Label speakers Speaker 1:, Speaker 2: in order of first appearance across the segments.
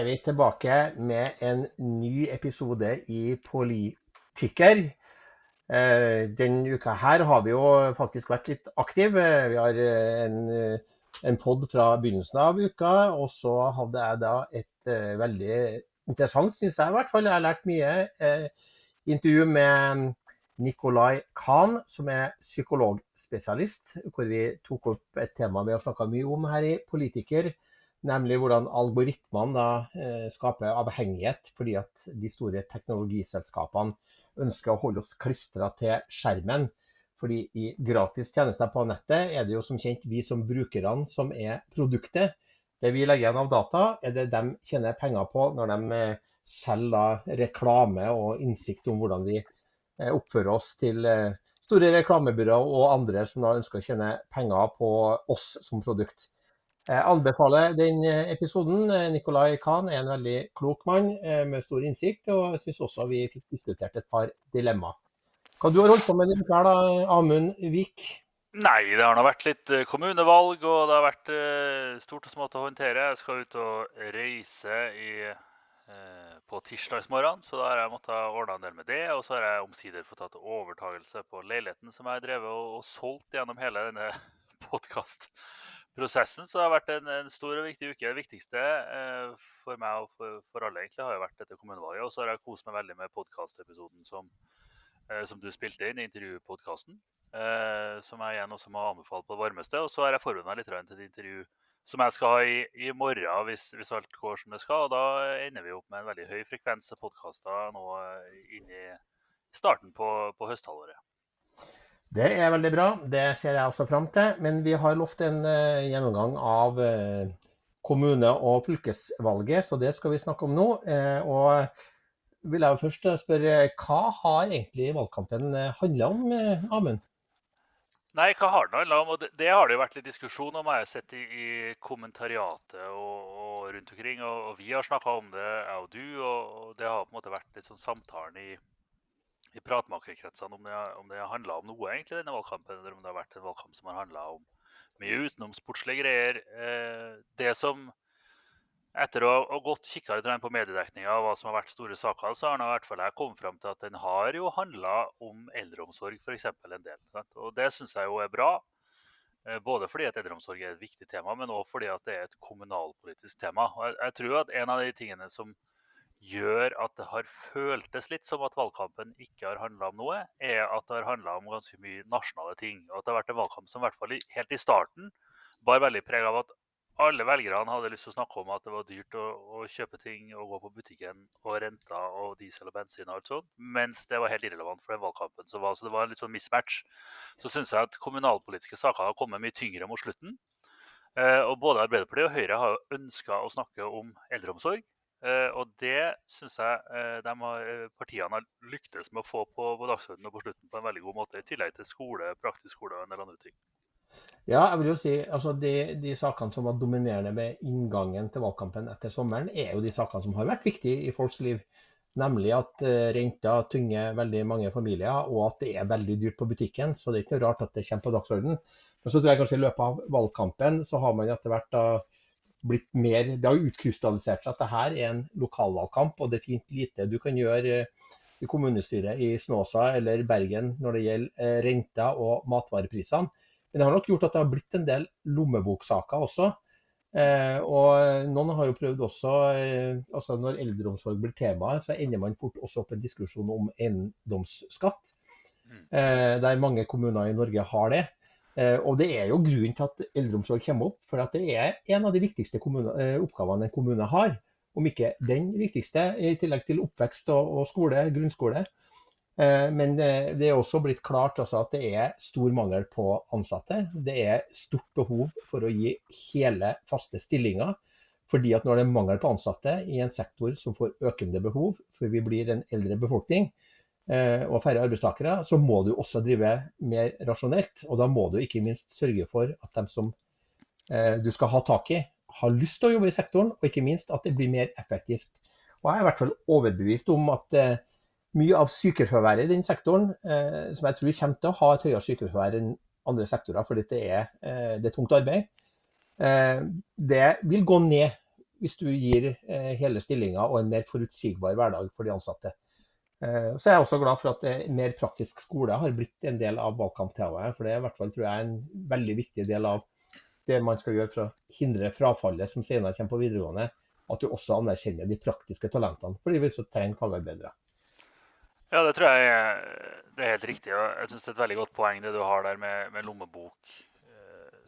Speaker 1: er vi tilbake med en ny episode i Politiker. Eh, denne uka her har vi jo faktisk vært litt aktive. Vi har eh, en, en pod fra begynnelsen av uka, og så hadde jeg da et veldig interessant, syns jeg i hvert fall, jeg har lært mye, intervju med Nikolai Khan, som er psykologspesialist, hvor vi tok opp et tema vi har snakka mye om her i Politiker Nemlig hvordan algoritmene da, eh, skaper avhengighet fordi at de store teknologiselskapene ønsker å holde oss klistra til skjermen. Fordi i gratis tjenester på nettet er det jo som kjent vi som brukerne som er produktet. Det vi legger igjen av data, er det de tjener penger på når de eh, selger reklame og innsikt om hvordan vi eh, oppfører oss til store reklamebyråer og andre som da ønsker å tjene penger på oss som produkt. Jeg anbefaler den eh, episoden. Eh, Nicolai Khan er en veldig klok mann eh, med stor innsikt, og jeg syns også vi fikk diskutert et par dilemmaer. Hva du har holdt på med uka, da, Amund Vik?
Speaker 2: Nei, det har nå vært litt kommunevalg, og det har vært stort og smått å håndtere. Jeg skal ut og reise i, på tirsdagsmorgen, så da har jeg måttet ordne en del med det. Og så har jeg omsider fått tatt overtagelse på leiligheten som jeg har drevet og, og solgt gjennom hele denne podkast prosessen så har det vært en, en, stor og viktig uke. Det viktigste eh, for meg og for, for, alle egentlig har jo vært dette kommunevalget. Og så har jeg kost meg veldig med podkastepisoden som, eh, som, du spilte inn, intervjupodkasten. Eh, som jeg igjen også må anbefale på det varmeste. Og så har jeg forberedt meg litt til et intervju som jeg skal ha i, i morgen hvis, hvis, alt går som det skal. Og da ender vi opp med en veldig høy frekvens podkaster nå eh, inn i starten på, på høsthalvåret.
Speaker 1: Det er veldig bra. Det ser jeg også fram til. Men vi har lovt en uh, gjennomgang av uh, kommune- og fylkesvalget, så det skal vi snakke om nå. Uh, og vil jeg først spørre, Hva har egentlig valgkampen handla om, Amund?
Speaker 2: Nei, hva har den handla om? Og det, det, har det jo vært litt diskusjon om, jeg har sett i, i kommentariatet og, og, rundt omkring. Og, og vi har snakka om det, jeg og du. Og, og, det har på en måte vært litt sånn samtalen i, i pratmakerkretsene om det, om det handla om noe egentlig denne valgkampen, eller om det har vært en valgkamp som har handla om mye utenomsportslige greier. Eh, det som etter å ha gått kikka litt på mediedekninga og hva som har vært store saker, så har i hvert fall jeg kommet fram til at den har jo handla om eldreomsorg f.eks. en del. Og Det syns jeg jo er bra. Eh, både fordi at eldreomsorg er et viktig tema, men òg fordi at det er et kommunalpolitisk tema. Og jeg, jeg tror at en av de tingene som gjør at det har føltes litt som at valgkampen ikke har handla om noe, er at det har handla om ganske mye nasjonale ting. Og at det har vært en valgkamp som i hvert fall helt i starten bar veldig preg av at alle velgerne hadde lyst til å snakke om at det var dyrt å, å kjøpe ting og gå på butikken, og renter og diesel og bensin og alt sånt, mens det var helt irrelevant for den valgkampen som var. Så det var en litt sånn mismatch. Så syns jeg at kommunalpolitiske saker har kommet mye tyngre mot slutten. Eh, og både Arbeiderpartiet og Høyre har ønska å snakke om eldreomsorg. Eh, og det syns jeg eh, har, eh, partiene har lyktes med å få på, på dagsordenen og på slutten på en veldig god måte, i tillegg til skole, praktisk skole og en del andre ting.
Speaker 1: Ja, jeg vil jo si, altså de, de, sakene som var dominerende ved inngangen til valgkampen etter sommeren, er jo de sakene som har vært viktige i folks liv. Nemlig at renta tynger veldig mange familier, og at det er veldig dyrt på butikken. Så det er ikke noe rart at det kommer på dagsordenen. Men så tror jeg kanskje i løpet av valgkampen så har man etter hvert da blitt mer Det har utkrystallisert seg at det her er en lokalvalgkamp, og det er fint lite du kan gjøre eh, i kommunestyret i Snåsa eller Bergen når det gjelder eh, renter og matvareprisene. Men det har nok gjort at det har blitt en del lommeboksaker også. Eh, og noen har jo prøvd også altså Når eldreomsorg blir temaet, så ender man fort også opp en diskusjon om eiendomsskatt. Eh, der mange kommuner i Norge har det. Eh, og Det er jo grunnen til at eldreomsorg kommer opp. For det er en av de viktigste kommune, eh, oppgavene en kommune har. Om ikke den viktigste, i tillegg til oppvekst og, skole, grunnskole. Eh, men det er også blitt klart altså, at det er stor mangel på ansatte. Det er stort behov for å gi hele, faste stillinger. Fordi at når det er mangel på ansatte i en sektor som får økende behov, for vi blir en eldre befolkning, og færre arbeidstakere, så må du også drive mer rasjonelt. Og da må du ikke minst sørge for at dem som eh, du skal ha tak i, har lyst til å jobbe i sektoren, og ikke minst at det blir mer effektivt. Og jeg er i hvert fall overbevist om at eh, mye av sykefraværet i den sektoren, som jeg tror kommer til å ha et høyere sykefravær enn andre sektorer, fordi det er, det er tungt arbeid. Det vil gå ned hvis du gir hele stillinga og en mer forutsigbar hverdag for de ansatte. Så jeg er også glad for at mer praktisk skole har blitt en del av valgkamptemaet. For det er i hvert fall, tror jeg, en veldig viktig del av det man skal gjøre for å hindre frafallet som senere kommer på videregående. At du også anerkjenner de praktiske talentene, fordi vi så trenger fagarbeidere.
Speaker 2: Ja, det tror jeg det er helt riktig. og Jeg syns det er et veldig godt poeng det du har der med, med lommebok.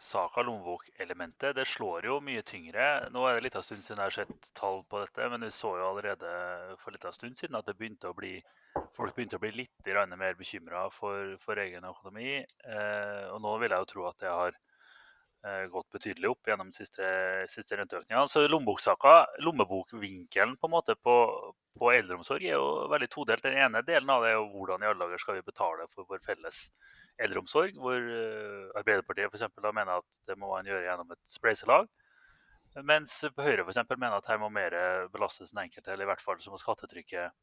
Speaker 2: Saka, lommebokelementet, det slår jo mye tyngre. Nå er det litt av stund siden jeg har sett tall på dette, men vi så jo allerede for litt av stund siden at det begynte å bli, folk begynte å bli litt mer bekymra for, for, egen økonomi. Eh, og nå vil jeg jo tro at det har gått betydelig opp gjennom de siste, siste renteøkningene. Så lommebokvinkelen på, en måte på, på, eldreomsorg er jo veldig todelt. Den ene delen av det er jo hvordan i alle dager skal vi betale for vår felles eldreomsorg, hvor Arbeiderpartiet for da mener at det må man gjøre gjennom et spleiselag. Mens Høyre for mener at her må mer belastes den enkelte, eller i hvert fall så må skattetrykket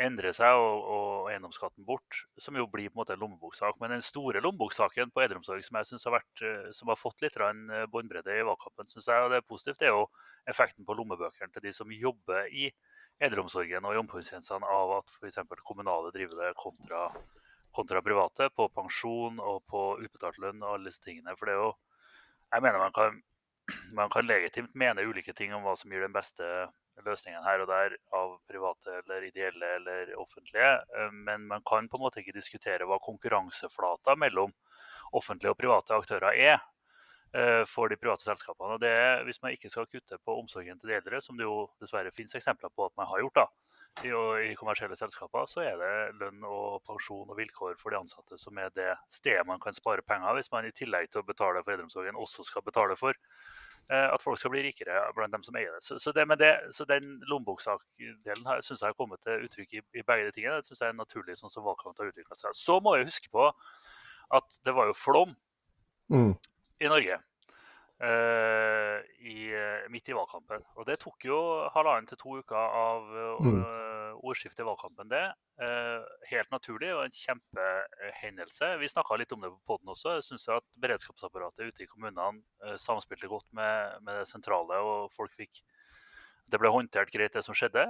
Speaker 2: endre seg og, og eiendomsskatten bort, som jo blir på en måte en lommeboksak. Men den store lommeboksaken på eldreomsorg som jeg synes har, vært, eh, som har fått litt eh, båndbredde i valgkampen, synes jeg, og det er positivt, det er jo effekten på lommebøkene til de som jobber i eldreomsorgen og i omsorgstjenestene av at f.eks. kommunale driver det kontra, kontra, private, på pensjon og på utbetalt lønn og alle disse tingene. For det er jo Jeg mener man kan, man kan legitimt mene ulike ting om hva som gir den beste løsningene her og der av private eller ideelle eller offentlige. Eh, men man kan på en måte ikke diskutere hva konkurranseflata mellom offentlige og private aktører er eh, for de private selskapene. Og det, er Hvis man ikke skal kutte på omsorgen til de eldre, som det jo dessverre finnes eksempler på at man har gjort da, i, kommersielle selskaper, så er det lønn og pensjon og vilkår for de ansatte som er det stedet man kan spare penger, hvis man i tillegg til å betale for eldreomsorgen også skal betale for at folk skal bli rikere blant dem som eier det. Så, så, det, det, så den lommeboksakdelen syns jeg har kommet til uttrykk i, i begge de tingene. Det syns jeg er naturlig sånn som valgkampen har utvikla seg. Så må jeg huske på at det var jo flom mm. i Norge. Uh, i, midt i valgkampen. Og det tok jo halvannen til to uker av uh, mm ordskiftet i valgkampen, det. Eh, helt naturlig og en kjempehendelse. Vi snakka litt om det på poden også. Jeg syns at beredskapsapparatet ute i kommunene eh, samspilte godt med, med, det sentrale, og folk fikk Det ble håndtert greit, det som skjedde.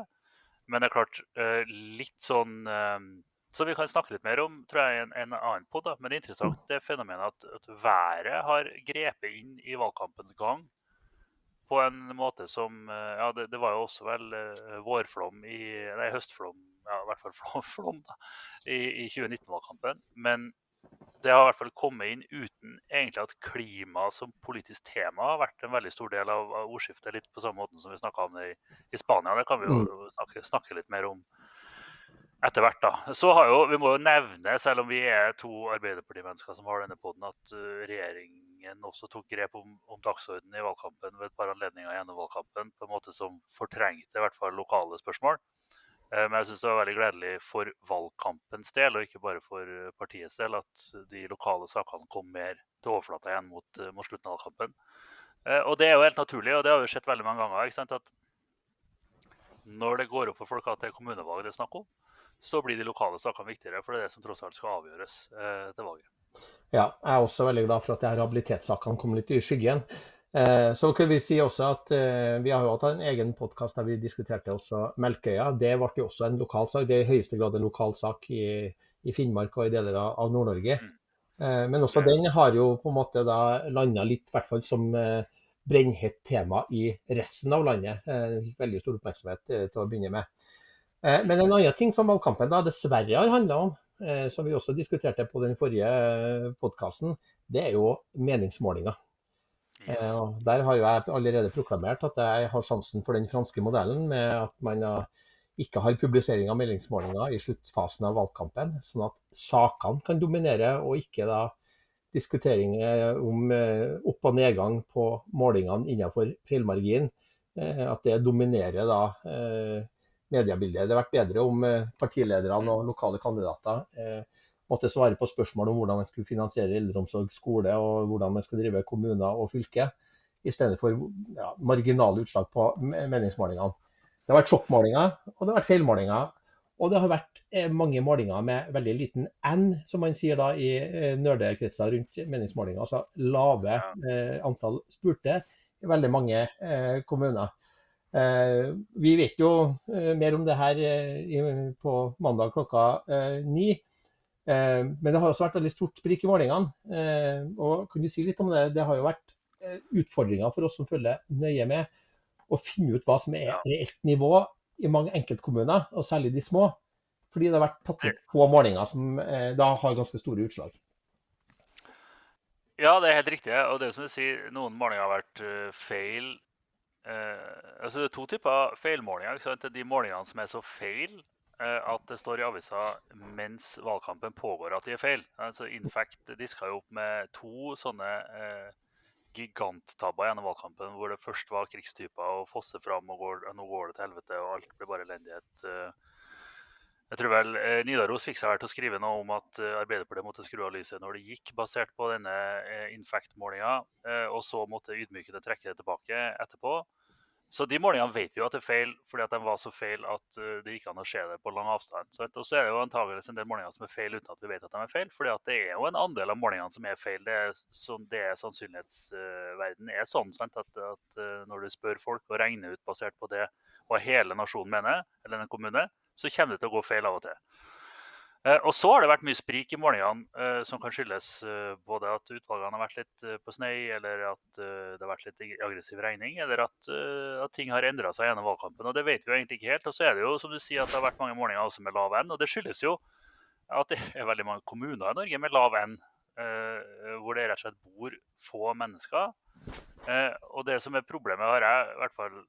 Speaker 2: Men det er klart, eh, litt sånn så vi kan snakke litt mer om tror jeg, en, en annen pod. Men det er interessant det fenomenet at, at været har grepet inn i valgkampens gang på en måte som eh, Ja, det, det var jo også vel uh, vårflom i Nei, høstflom, ja, i hvert fall flom, flom da, i, i 2019-valgkampen. Men det har i hvert fall kommet inn uten egentlig at klima som politisk tema har vært en veldig stor del av, ordskiftet. Litt på samme måte som vi snakka om det i, i, Spania. Det kan vi jo mm. snakke, snakke litt mer om etter hvert. da. Så har jo, Vi må jo nevne, selv om vi er to Arbeiderparti-mennesker som har denne poden, at uh, regjeringen også tok grep om, om dagsordenen i valgkampen ved et par anledninger gjennom valgkampen på en måte som fortrengte i hvert fall lokale spørsmål. Uh, men jeg syns det var veldig gledelig for valgkampens del, og ikke bare for partiets del, at de lokale sakene kom mer til overflata igjen mot, mot slutten av valgkampen. Og det er jo helt naturlig, og det har vi sett veldig mange ganger. ikke sant, at når det går opp for folk at det er kommunevalg det er snakk om, så blir de lokale sakene viktigere. For det er det som tross alt skal avgjøres eh, til valget.
Speaker 1: Ja, jeg er også veldig glad for at habilitetssakene kommer litt i skyggen. Eh, så kan vi si også at eh, Vi har jo hatt en egen podkast der vi diskuterte også Melkøya. Det ble jo også en lokal sak. Det er i høyeste grad en lokal sak i, i Finnmark og i deler av Nord-Norge. Mm. Eh, men også den har jo på en måte da landa litt, i hvert fall som eh, brennhett tema i resten av landet. Eh, veldig stor oppmerksomhet til å begynne med. Eh, men en annen ting som valgkampen da dessverre har handla om, eh, som vi også diskuterte på den forrige eh, podkasten, det er jo meningsmålinger. Der har jo jeg allerede proklamert at jeg har sjansen for den franske modellen med at man ikke har publisering av meningsmålinger i sluttfasen av valgkampen, sånn at sakene kan dominere, og ikke da diskuteringer om opp- og nedgang på målingene innenfor feilmarginen. At det dominerer da mediebildet. Det hadde vært bedre om eh, partilederne og lokale kandidater eh, måtte svare på spørsmål om hvordan man skulle finansiere eldreomsorg, skole og hvordan man skal drive kommuner og fylke, i stedet for ja, marginale utslag på meningsmålingene. Det har vært sjokkmålinger og det har vært feilmålinger. Og det har vært eh, mange målinger med veldig liten N, som man sier da i nerdekretser rundt meningsmålinger. Altså lave eh, antall spurte i veldig mange eh, kommuner. Eh, vi vet jo eh, mer om det her på mandag klokka ni. men det har også vært veldig stort sprik i målingene. og kan du si litt om det? Det har jo vært utfordringer for oss som følger nøye med, å finne ut hva som er reelt nivå i mange enkeltkommuner, og særlig de små. Fordi det har vært tatt ut få målinger som eh, da har ganske store utslag.
Speaker 2: Ja, det er helt riktig. Og det er som du sier, noen målinger har vært feil. Uh, altså Det er to typer feilmålinger. Ikke sant? De målingene som er så feil eh, at det står i avisa mens valgkampen pågår at de er feil. Altså Infact diska jo opp med to sånne giganttabber gjennom valgkampen hvor det først var krigstyper og fosse fram, og går, nå går det til helvete og alt blir bare elendighet. Eh. Jeg tror vel eh, Nidaros fikk seg til å skrive noe om at eh, Arbeiderpartiet måtte skru av lyset når det gikk, basert på denne Infect-målinga. og så måtte ydmykende trekke det tilbake etterpå. Så de målingene vet vi jo at det er feil, fordi at de var så feil at eh, det gikk an å se det på lang avstand. Og så er det jo antageligvis en del målinger som er feil uten at vi vet at de er feil. fordi at det er jo en andel av målingene som er feil. Det er, sånn, det er sannsynlighetsverden er sånn sant? At, at, eh, når du spør folk og regner ut basert på det hva hele nasjonen mener, eller en kommune, så kommer det til å gå feil av og til. Eh, og så har det vært mye sprik i målingene, eh, som kan skyldes eh, både at utvalgene har vært litt på snei, eller at det har vært litt aggressiv regning, eller at, at ting har endra seg gjennom valgkampen. Og Det vet vi jo egentlig ikke helt. Og så er det jo som du sier, at det har vært mange målinger også med lav N. Og det skyldes jo at det er veldig mange kommuner i Norge med lav N, hvor det rett og slett bor få mennesker. Og det som er problemet, har jeg i hvert fall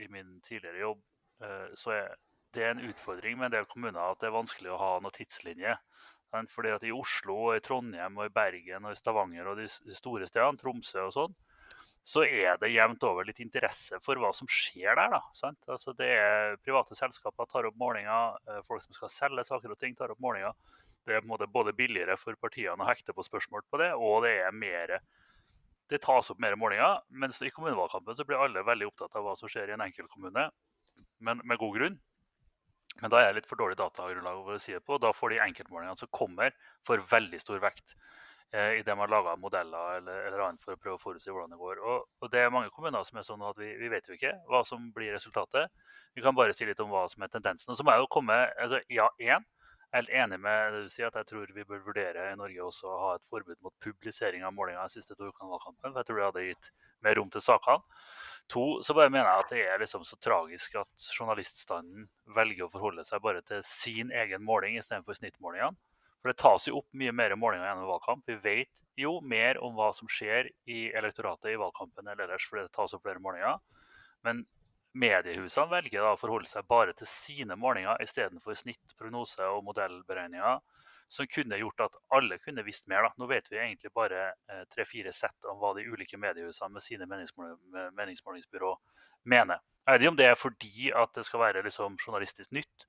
Speaker 2: i min tidligere jobb, så er det er en utfordring med en del kommuner at det er vanskelig å ha noen tidslinje. Fordi at I Oslo, i Trondheim, og i Bergen, og i Stavanger og de store stedene, Tromsø og sånn, så er det jevnt over litt interesse for hva som skjer der. da, altså det er Private selskaper tar opp målinger, eh, folk som skal selge saker og ting, tar opp målinger. Det er både billigere for partiene å hekte på spørsmål på det, og det er mer det tas opp mer målinger. Mens i kommunevalgkampen så blir alle veldig opptatt av hva som skjer i en enkeltkommune, men med god grunn. Men da er det litt for dårlig datagrunnlag å si det på. Da får de enkeltmålingene som kommer, for veldig stor vekt eh, det man lager modeller eller, eller, annet for å prøve å forutsi hvordan det går. Og, og, det er mange kommuner som er sånn at vi, vi, vet jo ikke hva som blir resultatet. Vi kan bare si litt om hva som er tendensen. Og så må jeg jo komme altså, Ja, én. Jeg er helt enig med det du sier, at jeg tror vi bør vurdere i Norge også å ha et forbud mot publisering av målinger de siste to ukene av valgkampen. For jeg tror det hadde gitt mer rom til sakene. To, så bare mener jeg at det er liksom så tragisk at journaliststanden velger å forholde seg bare til sin egen måling istedenfor snittmålingene. For det tas jo opp mye mer målinger gjennom valgkamp. Vi vet jo mer om hva som skjer i elektoratet i valgkampen eller ellers fordi det tas opp flere målinger. Men mediehusene velger da å forholde seg bare til sine målinger istedenfor snitt, prognose og modellberegninger som kunne gjort at alle kunne visst mer. Da. Nå vet vi egentlig bare eh, tre-fire sett om hva de ulike mediehusene med sine meningsmålingsbyrå mener. Jeg vet ikke om det er fordi at det skal være liksom, journalistisk nytt,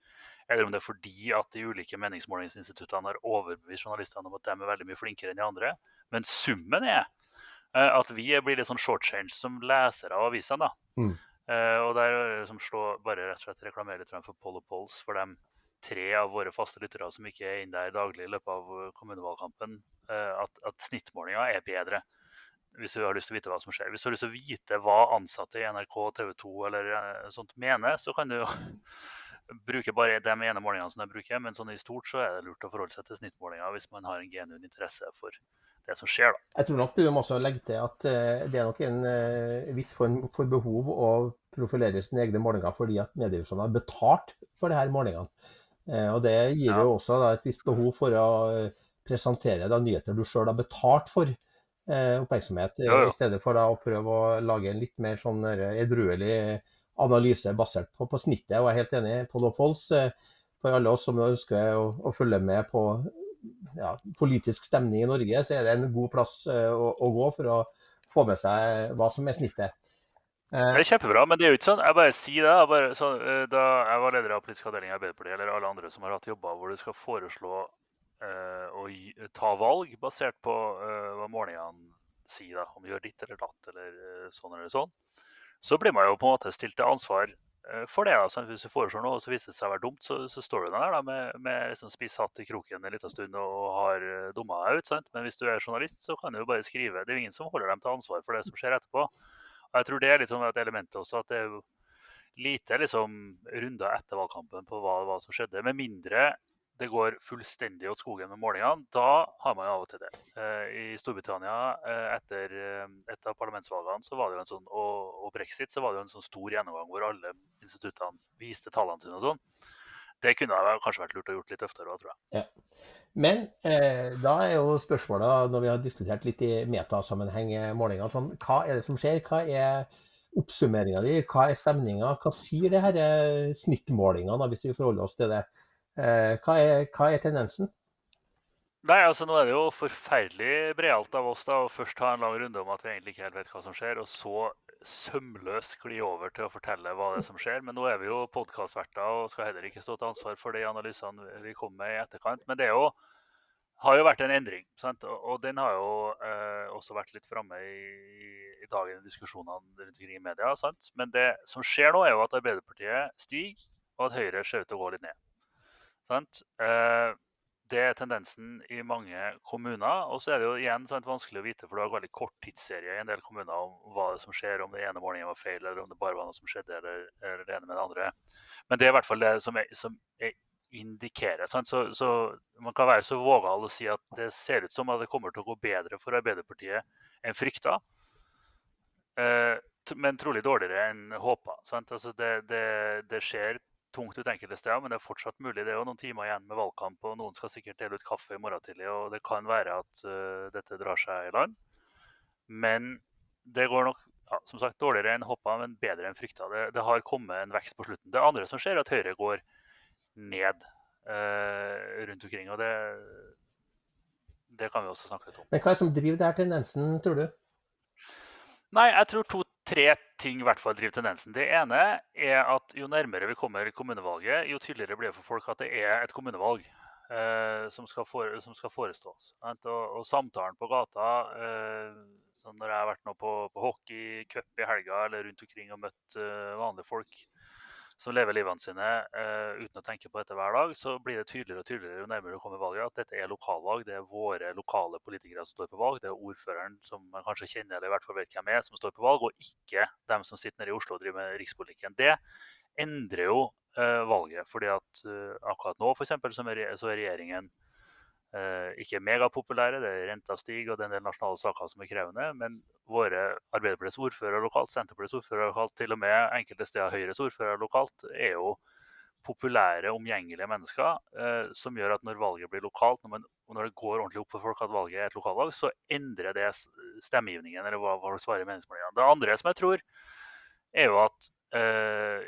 Speaker 2: eller om det er fordi at de ulike meningsmålingsinstituttene har overbevist journalistene om at de er veldig mye flinkere enn de andre. Men summen er eh, at vi blir litt sånn shortchange som lesere av avisene. Mm. Uh, og der liksom slå, bare rett og slett reklamere litt for Poll og Polls for dem tre av våre faste lyttere som ikke er inne der daglig i løpet av eh, kommunevalgkampen, eh, at, at snittmålinga er bedre. Hvis du har lyst til å vite hva som skjer. Hvis du har lyst til å vite hva ansatte i NRK, TV 2 eller eh, sånt mener, så kan du bruke bare de ene målingene som de bruker. Men sånn i stort så er det lurt å forholde seg til snittmålinger hvis man har en genuin interesse for det som skjer. Da.
Speaker 1: Jeg tror nok du må også legge til at det er nok en viss form for behov å profilere sine egne målinger fordi at mediehusene har betalt for disse målingene. Eh, og Det gir jo også da, et visst behov for å eh, presentere da, nyheter du sjøl har betalt for eh, oppmerksomhet, ja, ja. i stedet for da, å prøve å lage en litt mer sånn edruelig analyse basert på, på, snittet. Og jeg er helt enig. Paul Opholds, for alle oss som ønsker å, å følge med på ja, politisk stemning i Norge, så er det en god plass å, å gå for å få med seg hva som er snittet.
Speaker 2: Eh, det er kjempebra, men det er jo ikke sånn. Jeg bare sier det. Jeg bare, så, eh, da jeg var leder av politisk avdeling i Arbeiderpartiet, eller alle andre som har hatt jobber hvor du skal foreslå eh, å ta valg basert på eh, hva målingene sier, da, om du gjør ditt eller datt eller uh, sånn eller sånn, så blir man jo på en måte stilt til ansvar eh, for det. Da. så Hvis du foreslår noe og så viser det seg å være dumt, så, så står du der da, med, med liksom spiss hatt i kroken en liten stund og, har eh, dumma deg ut. Sant? Men hvis du er journalist, så kan du jo bare skrive. Det er jo ingen som holder dem til ansvar for det som skjer etterpå. Jeg tror det er sånn et element også, at det er lite liksom, runder etter valgkampen på hva, hva som skjedde. Med mindre det går fullstendig åt skogen med målingene, da har man jo av og til det. Eh, I Storbritannia eh, etter eh, et av parlamentsvalgene så var det jo en sånn, og, og, brexit så var det jo en sånn stor gjennomgang hvor alle instituttene viste tallene sine og sånn. Det kunne kanskje vært lurt å gjort litt oftere òg, tror jeg.
Speaker 1: Ja. Men eh, da er jo spørsmålet, når vi har diskutert litt i metasammenheng målinger, sånn, hva er det som skjer? Hva er oppsummeringa di? Hva er stemninga? Hva sier det disse snittmålingene, hvis vi forholder oss til det? Eh, hva er, hva er tendensen?
Speaker 2: Nei, altså Nå er det jo forferdelig breialt av oss da, å først ha en lang runde om at vi egentlig ikke helt vet hva som skjer, og så sømløst gli over til å fortelle hva det er som skjer. Men nå er vi jo podkastverter og skal heller ikke stå til ansvar for de analysene vi kommer med i etterkant. Men det jo, har jo vært en endring. Sant? Og den har jo eh, også vært litt framme i, i dagens diskusjonene rundt omkring i media. Sant? Men det som skjer nå, er jo at Arbeiderpartiet stiger, og at Høyre ser ut til å gå litt ned. Eh, det er tendensen i mange kommuner. Og så er det jo igjen sant, vanskelig å vite, for du har veldig kort tidsserie i en del kommuner om hva som skjer, om det ene morgenen var feil, eller om det bare var noe som skjedde, eller, eller det ene med det andre. Men det er i hvert fall det som, er, som er indikerer. Så, så, man kan være så vågal å si at det ser ut som at det kommer til å gå bedre for Arbeiderpartiet enn frykta. Eh, men trolig dårligere enn håpa. Altså det, det, det, skjer tungt ut enkelte steder, men det er fortsatt mulig. Det er jo noen timer igjen med valgkamp, og noen skal sikkert dele ut kaffe i morgen tidlig. og Det kan være at uh, dette drar seg i land. Men det går nok ja, som sagt, dårligere enn hoppa, men bedre enn frykta. Det, det, har kommet en vekst på slutten. Det andre som skjer, er at Høyre går ned uh, rundt omkring. og det, det kan vi også snakke litt om.
Speaker 1: Men Hva er det som driver denne tendensen, tror du?
Speaker 2: Nei, jeg tror to tre ting i hvert fall driver tendensen. Det ene er at jo nærmere vi kommer kommunevalget, jo tydeligere blir det for folk at det er et kommunevalg eh, som, skal for, som, skal forestås. Og, og, samtalen på gata eh, Når jeg har vært på, på hockeycup i helga eller rundt omkring og møtt eh, vanlige folk som lever livene sine uh, uten å tenke på dette hver dag, så blir det tydeligere og tydeligere jo nærmere du kommer valget at dette er lokalvalg. Det er våre lokale politikere som står på valg. Det er ordføreren som man kanskje kjenner eller i hvert fall vet hvem er, som står på valg, og ikke dem som sitter nede i Oslo og driver med rikspolitikken. Det endrer jo uh, valget. fordi at uh, akkurat nå for eksempel, så er regjeringen Eh, ikke megapopulære. det er Renta stiger og det er en del nasjonale saker som er krevende. Men våre Arbeiderpartiets ordførere lokalt, Senterpartiets ordførere lokalt, til og med enkelte steder Høyres ordførere lokalt, er jo populære, omgjengelige mennesker. Eh, som gjør at når valget blir lokalt, når, man, når, det går ordentlig opp for folk at valget er et lokalvalg, så endrer det stemmegivningen, eller hva, hva svarer meningsmålingene. Det andre som jeg tror, er jo at eh,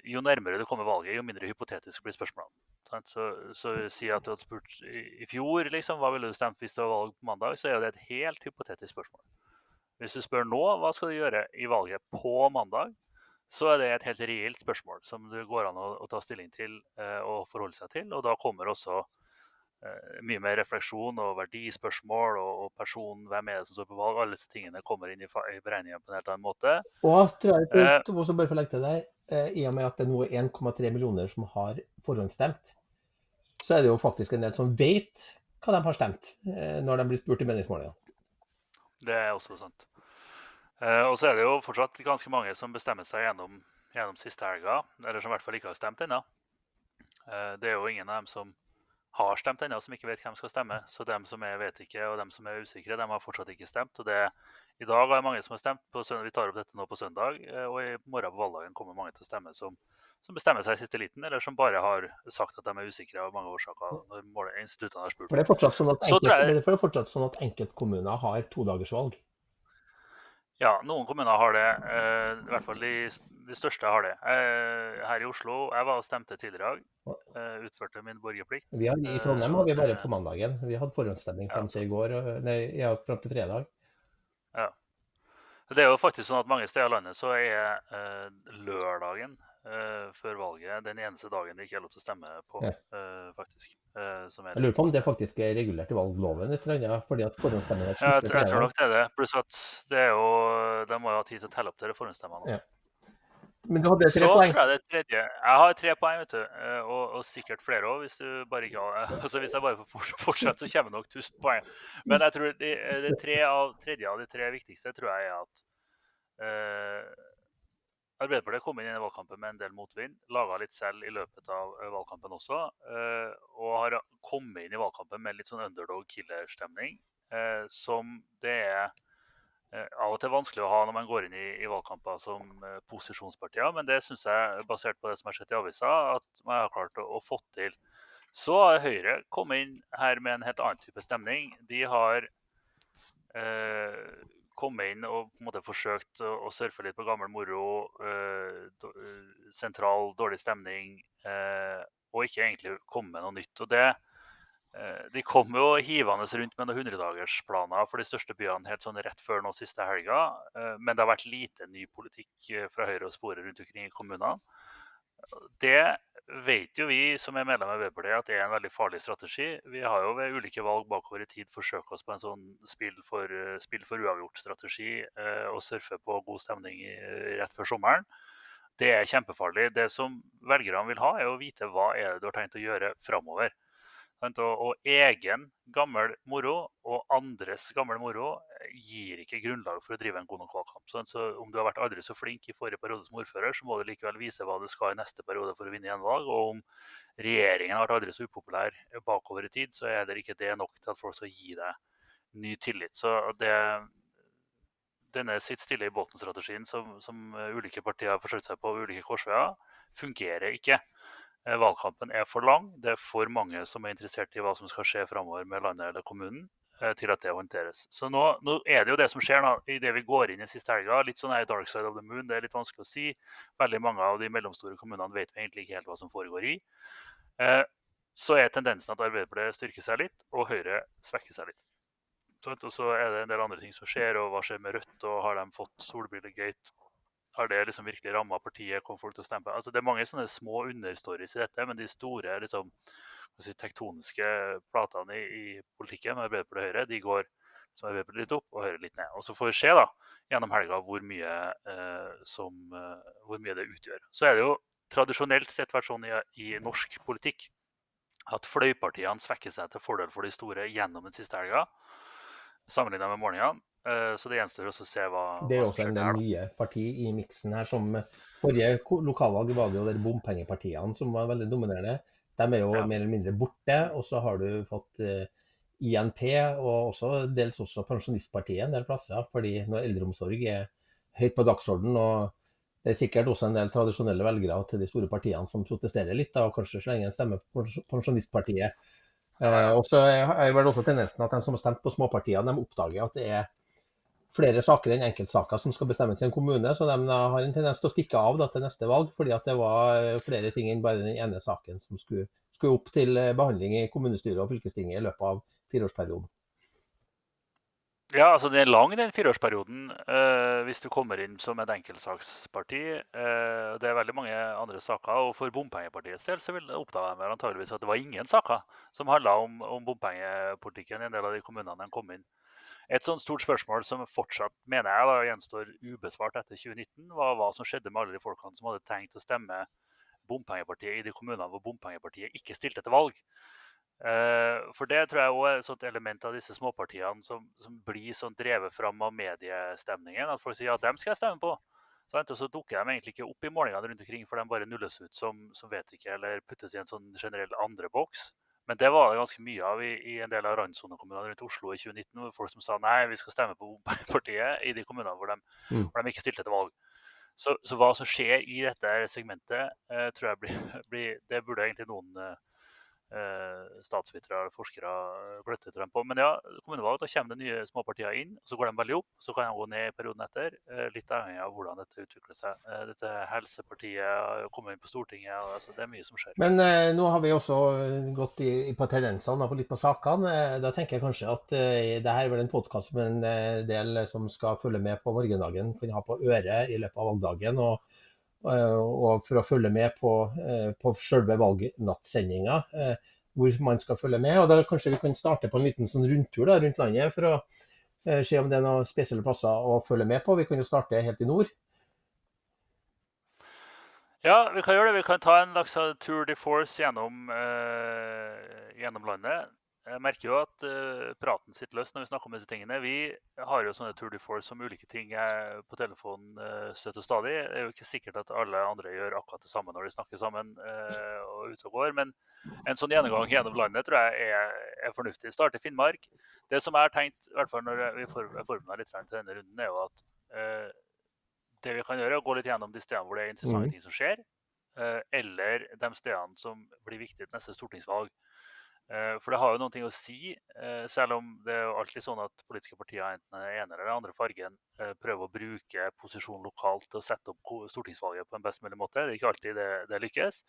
Speaker 2: jo nærmere du kommer valget, jo mindre hypotetisk blir spørsmålene. Så, så si at du hadde spurt i fjor liksom, hva ville du stemt hvis det var valg på mandag, så er det et helt hypotetisk spørsmål. Hvis du spør nå hva skal du gjøre i valget på mandag, så er det et helt reelt spørsmål som det går an å, å ta stilling til eh, og forholde seg til. Og da kommer også eh, mye mer refleksjon og verdispørsmål og, og person, hvem er det som står på valg. Alle disse tingene kommer inn i, i beregningen på en helt annen måte.
Speaker 1: Og tror jeg, eh, også bare for å legge til deg, eh, I og med at det nå er 1,3 millioner som har forhåndsstemt, så er det jo faktisk en del som vet hva de har stemt eh, når de blir spurt i meningsmålingene.
Speaker 2: Det er også sant. Eh, og så er det jo fortsatt ganske mange som bestemmer seg gjennom, gjennom siste helga, eller som i hvert fall ikke har stemt ennå. Eh, det er jo ingen av dem som har stemt ennå, som ikke vet hvem skal stemme. Så dem som er vet ikke, og dem som er usikre, dem har fortsatt ikke stemt. Og det, I dag er det mange som har stemt. På, vi tar opp dette nå på søndag, og i morgen på valgdagen kommer mange til å stemme som som bestemmer seg i siste liten, eller som bare har sagt at de er usikre av mange årsaker. når instituttene har spurt.
Speaker 1: For det er fortsatt sånn at, enkelt, jeg... det er fortsatt sånn at enkeltkommuner har todagersvalg?
Speaker 2: Ja, noen kommuner har det. Eh, I hvert fall de, de største har det. Eh, her i Oslo Jeg var og stemte tidligere i dag. Eh, utførte min borgerplikt.
Speaker 1: Vi har, I Trondheim har vi bare på mandagen. Vi hadde forhåndsstemming fram til i går, nei, ja, fram til fredag.
Speaker 2: Ja. Det er jo faktisk sånn at mange steder i landet så er lørdagen uh, før valget den eneste dagen det ikke er lov til å stemme på, ja. uh, faktisk.
Speaker 1: Uh, jeg lurer på om det faktisk er regulert i valgloven et eller annet, fordi at forhåndsstemmene
Speaker 2: ja, jeg, jeg tror nok det er det. Pluss at det er jo, de må jo ha tid til å telle opp dere forhåndsstemmene. Ja.
Speaker 1: Men du hadde tre
Speaker 2: Så
Speaker 1: poeng.
Speaker 2: jeg det tredje Jeg har tre poeng, vet du. Og, og sikkert flere òg, hvis, du bare ikke har- altså hvis jeg bare får fort- fortsette, så kommer nok 1000 poeng. Men jeg tror det, det tre av, tredje av de tre viktigste tror jeg er at Arbeiderpartiet kom inn i valgkampen med en del motvind. Laga litt selv i løpet av eh, valgkampen også. eh, Og har kommet inn i valgkampen med litt sånn underdog killer-stemning. eh, Som det er av og til vanskelig å ha når man går inn i, i valgkamper som posisjonspartier. Men det syns jeg, basert på det som har skjedd i avisa, at man har klart å, å få til. Så har Høyre kommet inn her med en helt annen type stemning. De har eh, kommet inn og på en måte forsøkt å, å surfe litt på gammel moro. Eh, sentral, dårlig stemning. Eh, og ikke egentlig komme med noe nytt. Og det, eh, de kom jo hivende rundt med noen hundredagersplaner for de største byene helt sånn rett før nå siste helga. Men det har vært lite ny politikk fra Høyre å spore rundt omkring i kommunene. Det vet jo vi som er medlem av Arbeiderpartiet at det er en veldig farlig strategi. Vi har jo ved ulike valg bakover i tid forsøkt oss på en sånn spill for, eh, spill for uavgjort-strategi eh, og surfe på god stemning rett før sommeren. Det er kjempefarlig. Det som velgerne vil ha, er å vite hva er det du har tenkt å gjøre framover. Og, egen gammel moro og andres gammel moro eh, gir ikke grunnlag for å drive en god nok valgkamp. Så om du har vært aldri så flink i forrige periode som ordfører, så må du likevel vise hva du skal i neste periode for å vinne gjenvalg. Og om regjeringen har vært aldri så upopulær bakover i tid, så er det ikke det nok til at folk skal gi deg ny tillit. Så det, denne sitt stille i båten-strategien som, som ulike partier har forsøkt seg på ved ulike korsveier, fungerer ikke. Eh, Valgkampen er for lang. Det er for mange som er interessert i hva som skal skje framover med landet eller kommunen, eh, til at det håndteres. Så nå, nå er det jo det som skjer nå, i det vi går inn i siste helga. Litt sånn her dark side of the moon, det er litt vanskelig å si. Veldig mange av de mellomstore kommunene vet vi egentlig ikke helt hva som foregår i. Eh, Så er tendensen at Arbeiderpartiet styrker seg litt, og Høyre svekker seg litt. Sant? Og så er det en del andre ting som skjer, og hva skjer med Rødt, og har de fått solbrillegate? Har det liksom virkelig ramma partiet? Kommer folk til å stemme? Altså, det er mange sånne små understories i dette, men de store liksom, si, tektoniske platene i, i politikken med Arbeiderpartiet og Høyre, de går som Arbeiderpartiet litt opp og Høyre litt ned. Og så får vi se da, gjennom helga hvor mye, eh, som, eh, hvor mye det utgjør. Så er det jo tradisjonelt sett vært sånn i, i norsk politikk at fløypartiene svekker seg til fordel for de store gjennom den siste helga, sammenlignet med morgenene. Eh, Så det gjenstår også å se hva,
Speaker 1: Det er
Speaker 2: hva
Speaker 1: også en del nye parti i miksen her. som Forrige lokalvalg var det jo de bompengepartiene som var veldig dominerende. De er jo
Speaker 2: Ja.
Speaker 1: mer eller mindre borte. Og så har du fått eh, INP og også dels også Pensjonistpartiet en del plasser. fordi når eldreomsorg er høyt på dagsordenen, og det er sikkert også en del tradisjonelle velgere til de store partiene som protesterer litt, da, og kanskje slenger en stemme på Pensjonistpartiet. Eh, og så er vel også tendensen at de som har stemt på småpartiene, de oppdager at det er flere saker enn enkeltsaker som skal bestemmes i en kommune, så de har en tendens til å stikke av da, til neste valg, fordi at det var eh, flere ting enn bare den ene saken som skulle, skulle opp til eh, behandling i kommunestyret og fylkestinget i løpet av fireårsperioden.
Speaker 2: Ja, altså Den er lang den fireårsperioden eh, hvis du kommer inn som et enkeltsaksparti. Eh, det er veldig mange andre saker. Og for bompengepartiets del så vil oppdaga de antageligvis at det var ingen saker som handla om, om bompengepolitikken i en del av de kommunene de kom inn. Et sånt stort spørsmål som fortsatt mener jeg da, gjenstår ubesvart etter 2019, var hva som skjedde med alle de folkene som hadde tenkt å stemme bompengepartiet i de kommunene hvor bompengepartiet ikke stilte til valg. Eh, For det tror jeg også er et sånt element av disse småpartiene som, som blir sånn drevet fram av mediestemningen. At folk sier ja, dem skal jeg stemme på. Så, så dukker de egentlig ikke opp i målingene rundt omkring, for de bare nulles ut som, som vet ikke, eller puttes i en sånn generell andre boks. Men det var det ganske mye av i, i en del av randsonekommunene rundt Oslo i 2019. hvor Folk som sa nei, vi skal stemme på bompengepartiet i de kommunene hvor de,
Speaker 1: Mm.
Speaker 2: hvor de ikke stilte til valg. Så, så hva som skjer i dette segmentet, eh, tror jeg blir, blir Det burde egentlig noen eh, statsvitere eller forskere gløtter gløtte etter dem på. Men ja, kommunevalg, da kommer det nye småpartier inn. Så går de veldig opp, så kan de gå ned i perioden etter. eh, Litt avhengig av hvordan dette utvikler seg. Eh, Dette Helsepartiet kommer inn på Stortinget. Altså, det er mye som skjer.
Speaker 1: Men eh, nå har vi også eh, gått i, på tendensene og litt på sakene. Eh, da tenker jeg kanskje at eh, det er vel en podkast med en eh, del som skal følge med på morgendagen, kan ha på øret i løpet av valgdagen. Og, eh, og for å følge med på, eh, på selve valgnattsendinga, eh, hvor man skal følge med. Og da kanskje vi kan starte på en liten sånn rundtur da, rundt landet for å eh, se om det er noen spesielle plasser å følge med på. Vi kan jo starte helt i nord.
Speaker 2: Ja, vi kan gjøre det. Vi kan ta en slags tour de force gjennom, eh, gjennom landet. Jeg merker jo at uh, praten sitter løst når vi snakker om disse tingene. Vi har jo sånne Tour de Force om ulike ting på telefonen uh, støtt og stadig. Det er jo ikke sikkert at alle andre gjør akkurat det samme når de snakker sammen uh, og ute og går. Men en sånn gjennomgang gjennom landet tror jeg er, er fornuftig. Start i Finnmark. Det som jeg har tenkt, i hvert fall når vi forbereder litt til denne runden, er jo at det vi kan gjøre, er å gå litt gjennom de stedene hvor det er interessante mm. ting som skjer. eller de stedene som blir viktige til neste stortingsvalg. Eh, for det har jo ting å si, eh, selv om det er jo alltid sånn at politiske partier enten den ene eller den andre fargen eh, prøver å bruke posisjon lokalt til å sette opp stortingsvalget på en best mulig måte. Det er ikke alltid det, det lykkes.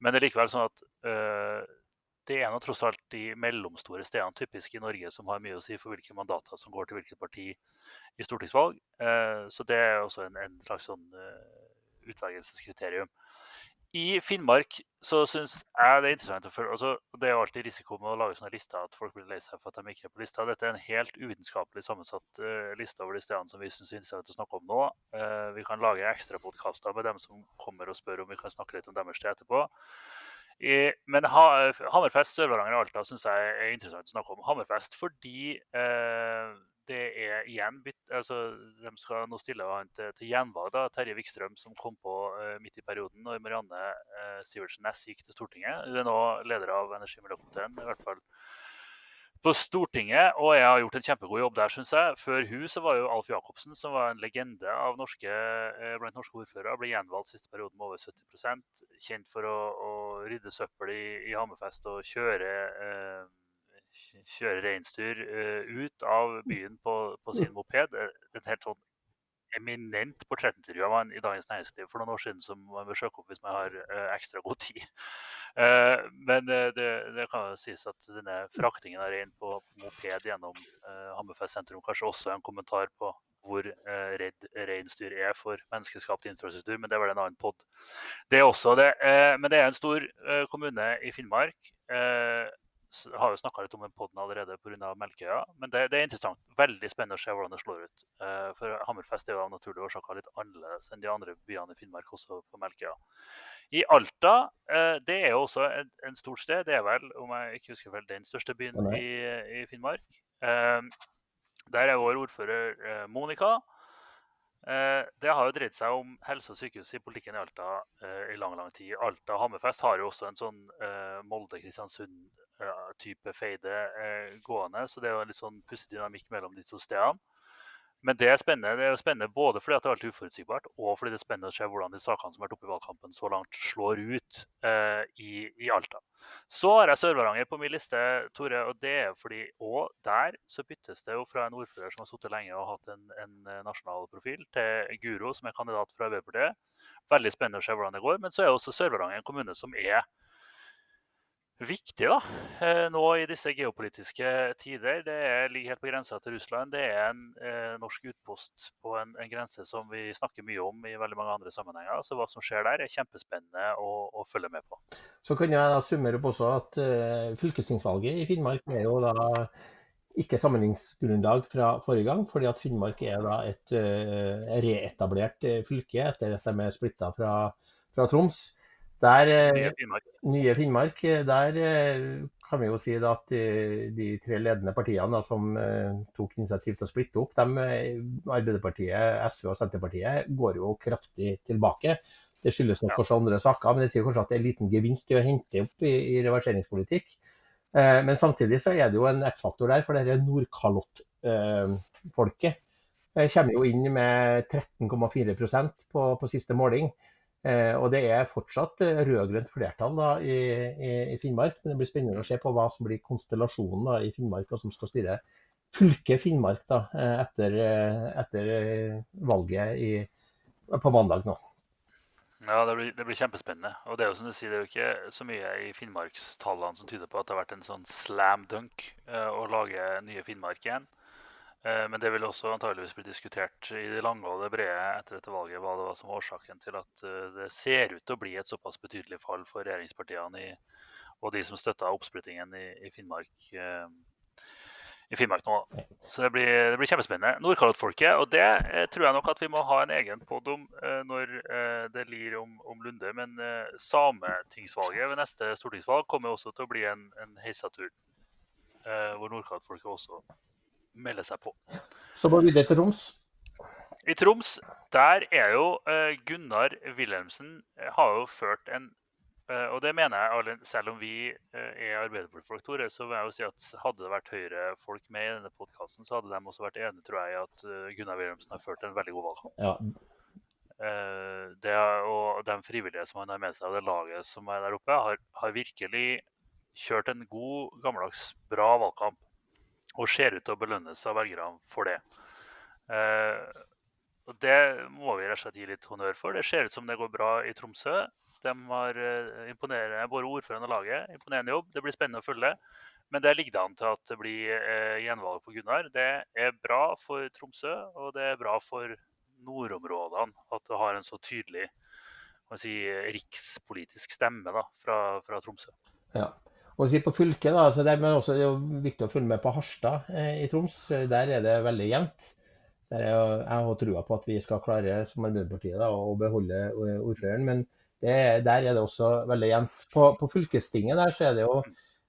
Speaker 2: Men det er likevel sånn at det er nå tross alt de mellomstore stedene typisk i Norge som har mye å si for hvilke mandater som går til hvilket parti i stortingsvalg. Så det er også en, en slags sånn utvelgelseskriterium. I Finnmark så syns jeg det er interessant å følge altså, Det er jo alltid risiko med å lage sånne lister at folk blir lei seg for at de ikke er på lista. Dette er en helt uvitenskapelig sammensatt uh, liste over de stedene som vi syns er interessant å snakke om nå. Uh, vi kan lage ekstra podkaster med dem som kommer og spør om vi kan snakke litt om deres sted etterpå. I, men ha, Hammerfest, Sør-Varanger og Alta syns jeg er interessant å snakke om. Hammerfest fordi uh, det er igjen bytt, altså, De skal nå stille han til, til gjenvalg. da, Terje Wikstrøm, som kom på uh, midt i perioden når Marianne uh, Sivertsen Næss gikk til Stortinget. Hun er nå leder av energi- og miljøkomiteen, i hvert fall på Stortinget. Og jeg har gjort en kjempegod jobb der, syns jeg. Før hun så var jo Alf Jacobsen, som var en legende av norske, uh, blant norske ordførere, ble gjenvalgt siste perioden med over 70% Kjent for å, å rydde søppel i, i Hammerfest og kjøre kjøre reinsdyr uh, ut av byen på, på sin moped. Et helt sånn eminent portrettintervju av han i Dagens Næringsliv for noen år siden som man bør søke opp hvis man har uh, ekstra god tid. Men det, det, kan jo sies at denne fraktingen av rein på moped gjennom Hammerfest sentrum kanskje også er en kommentar på hvor redd reinsdyr er for menneskeskapt infrastruktur, men det var en annen pod. Det er også det. men det er en stor kommune i Finnmark har jo snakka litt om den poden allerede pga. Melkøya. Men det, det, er interessant. Veldig spennende å se hvordan det slår ut. Uh, for Hammerfest er jo av naturlige årsaker litt annerledes enn de andre byene i Finnmark, også på Melkøya. I Alta, uh, det er jo også en, en stort sted. Det er vel, om jeg ikke husker vel, den største byen i, i Finnmark. Uh, der er vår ordfører Monica. Det har jo dreid seg om helse og sykehus i politikken i Alta i lang lang tid. Alta Hammerfest har jo også en sånn Molde-Kristiansund type feide eh, gående. Så det er jo en litt sånn pussig dynamikk mellom de to stedene. Men det er spennende det er spennende både fordi det er veldig uforutsigbart, og fordi det er spennende å se hvordan de sakene som har vært oppe i valgkampen så langt, slår ut eh, i, i, Alta. Så har jeg Sør-Varanger på min liste, Tore. og det er fordi òg der så byttes det jo fra en ordfører som har sittet lenge og hatt en, en, nasjonal profil, til Guro, som er kandidat fra Arbeiderpartiet. Veldig spennende å se hvordan det går. Men så er også Sør-Varanger en kommune som er viktig da, eh, nå i disse geopolitiske tider. Det er, ligger helt på grensa til Russland. Det er en eh, norsk utpost på en, en, grense som vi snakker mye om i veldig mange andre sammenhenger. Så hva som skjer der, er kjempespennende å, å følge med på.
Speaker 1: Så kan jeg da summere opp også at uh, fylkestingsvalget i Finnmark er jo da ikke sammenligningsgrunnlag fra forrige gang, fordi at Finnmark er da et uh, reetablert fylke etter at de er splitta fra, fra Troms. Der, eh, nye Finnmark. Nye Finnmark. Eh, der eh, kan vi jo si at de, de tre ledende partiene da, som tok initiativ til å splitte opp, de, Arbeiderpartiet, SV og Senterpartiet, går jo kraftig tilbake. Det skyldes nok ja. kanskje andre saker, men det sier kanskje at det er en liten gevinst i å hente opp i, i reverseringspolitikk. Eh, men samtidig så er det jo en X-faktor der, for dette Nordkalott-folket eh, kommer jo inn med 13,4% på, på siste måling. Eh, og det er fortsatt eh, rød-grønt flertall da, i, i, i, Finnmark. Men det blir spennende å se på hva som blir konstellasjonen da, i Finnmark, og som skal styre fylket Finnmark da, eh, etter, etter valget i, på mandag nå.
Speaker 2: Ja, det blir, det blir, kjempespennende. Og det er jo som du sier, det er jo ikke så mye i Finnmarkstallene som tyder på at det har vært en sånn slam dunk å lage nye Finnmark igjen. Eh, men det vil også antageligvis bli diskutert i det lange og det brede etter dette valget, hva det var som var årsaken til at eh, det ser ut til å bli et såpass betydelig fall for regjeringspartiene i, og de som støtta oppsplittingen i, i Finnmark eh, i Finnmark nå. Så det blir, det blir kjempespennende. Nordkalottfolket, og det tror jeg nok at vi må ha en egen pod om når det lir om, om Lunde. Men Sametingsvalget ved neste stortingsvalg kommer også til å bli en, en heisatur. Hvor Nordkalottfolket også melder seg på.
Speaker 1: Så går vi det til Troms.
Speaker 2: I Troms, der er jo eh, Gunnar Wilhelmsen eh, har jo ført en eh, Og det mener jeg, selv om vi er er Arbeiderpartifolk, Tore, så vil jeg jo si at hadde det vært Høyre-folk med i denne podkasten, så hadde de også vært enige, tror jeg, i at Gunnar Wilhelmsen har ført en veldig god valgkamp.
Speaker 1: Ja,
Speaker 2: det, og de frivillige som han har med seg, og det laget som er der oppe, har, har virkelig kjørt en god, gammeldags, bra valgkamp. Og ser ut til å belønnes av velgerne for det. Eh, og Det må vi rett og slett gi litt honnør for. Det ser ut som det går bra i Tromsø. De har eh, imponerende, både ordføreren og laget. Imponerende jobb. Det blir spennende å følge. Men det ligger an til at det blir eh, gjenvalg på Gunnar. Det er bra for Tromsø, og det er bra for nordområdene at det har en så tydelig si, rikspolitisk stemme da, fra, fra Tromsø.
Speaker 1: ja. Og på fylket, da, så det, men også det er viktig å følge med på Harstad eh, i Troms. Der er det veldig jevnt. Der er, jeg har trua på at vi skal klare som Arbeiderpartiet da, å beholde eh, ordføreren. Men det, der er det også veldig jevnt. På, på fylkestinget der, så er det jo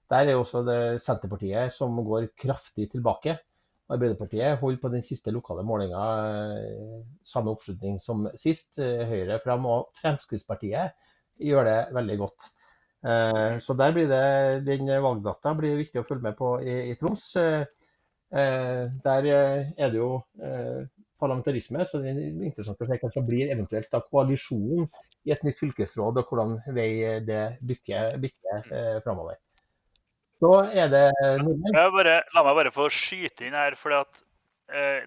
Speaker 1: der er også det Senterpartiet som går kraftig tilbake. Arbeiderpartiet holder på den siste lokale målinga eh, samme oppslutning som sist. Eh, Høyre fram, og Fremskrittspartiet gjør det veldig godt. Eh, Så der blir det, den valgdata blir viktig å følge med på i, i Troms. Eh, eh, Der er det jo parlamentarisme, så det er interessant å se hva som blir eventuelt av koalisjonen i et nytt fylkesråd, og hvordan vei det bykker, bykker framover. Så er det
Speaker 2: bare, la meg bare få skyte inn her. fordi at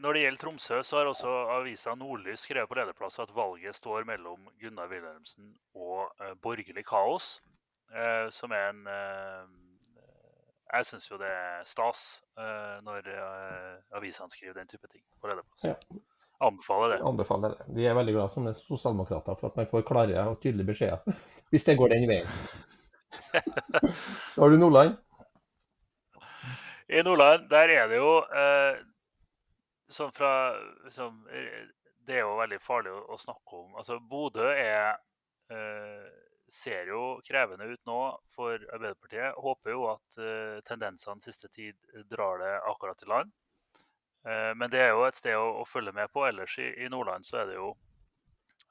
Speaker 2: Når det gjelder Tromsø, så har også avisa Nordlys skrevet på lederplass at valget står mellom Gunnar Wilhelmsen og borgerlig kaos. Eh, som er en eh, Jeg syns jo det er stas eh, når avisene skriver den type ting på lederplass.
Speaker 1: Ja.
Speaker 2: Anbefaler det.
Speaker 1: anbefaler det. Vi er veldig glad som sosialdemokrater for at man får klare og tydelige beskjeder, hvis det går den veien. Så har du Nordland.
Speaker 2: I Nordland, der er det jo eh, sånn fra eh, Det er jo veldig farlig å, å snakke om. Altså, Bodø er eh, ser jo krevende ut nå for Arbeiderpartiet. Håper jo at eh, tendensene siste tid drar det akkurat i land. Eh, men det er jo et sted å, å følge med på. Ellers i, i Nordland så er det jo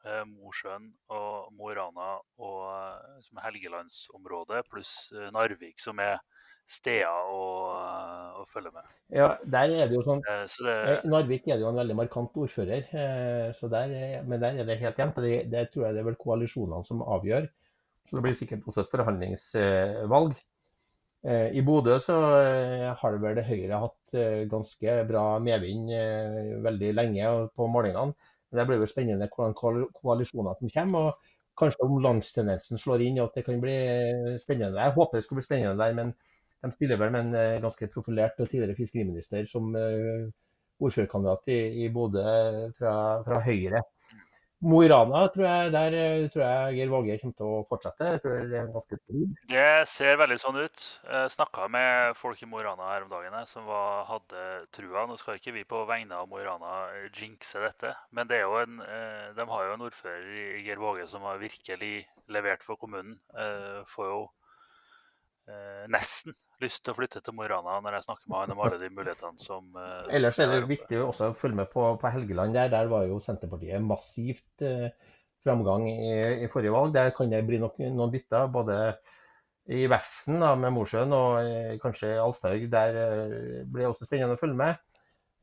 Speaker 2: eh, Mosjøen og Mo i Rana og eh, som Helgelandsområdet, pluss eh, Narvik, som er steder å, eh, å følge med.
Speaker 1: Ja, der er det jo sånn
Speaker 2: Eh, Så det,
Speaker 1: Eh, Narvik er det jo en veldig markant ordfører, eh, så der, er- men der er det helt jevnt. Det, det tror jeg det er vel koalisjonene som avgjør. Så det blir sikkert også et forhandlingsvalg. Eh, I Bodø så eh, har vel Høyre hatt eh, ganske bra medvind veldig lenge på målingene. Men det blir vel spennende hvordan koal- koalisjoner som kommer. og Kanskje om landstendensen slår inn, og at det kan bli spennende. Jeg håper det skal bli spennende der, men de stiller vel med en ganske profilert og tidligere fiskeriminister som ordførerkandidat i, i Bodø fra, fra Høyre. Mo i Rana tror jeg, der eh, tror jeg Geir Våge kommer til å fortsette. Jeg tror det er ganske
Speaker 2: det ser veldig sånn ut. Jeg snakka med folk i Mo i Rana her om dagen som var, hadde trua. Nå skal ikke vi på vegne av Mo i Rana eh, jinxe dette, men det en, eh, de har jo en ordfører i Geir Våge som har virkelig levert for kommunen. Får jo nesten lyst til å flytte til Mo i Rana når jeg snakker med han om alle de mulighetene som eh,
Speaker 1: Ellers er det viktig også å følge med på, på Helgeland. Der, der var jo Senterpartiet massivt eh, framgang i, i forrige valg. Der kan det bli nok, noen bytter, både i Vefsn da, med Mosjøen og eh, kanskje Alstahaug. Der eh, blir det også spennende å følge med.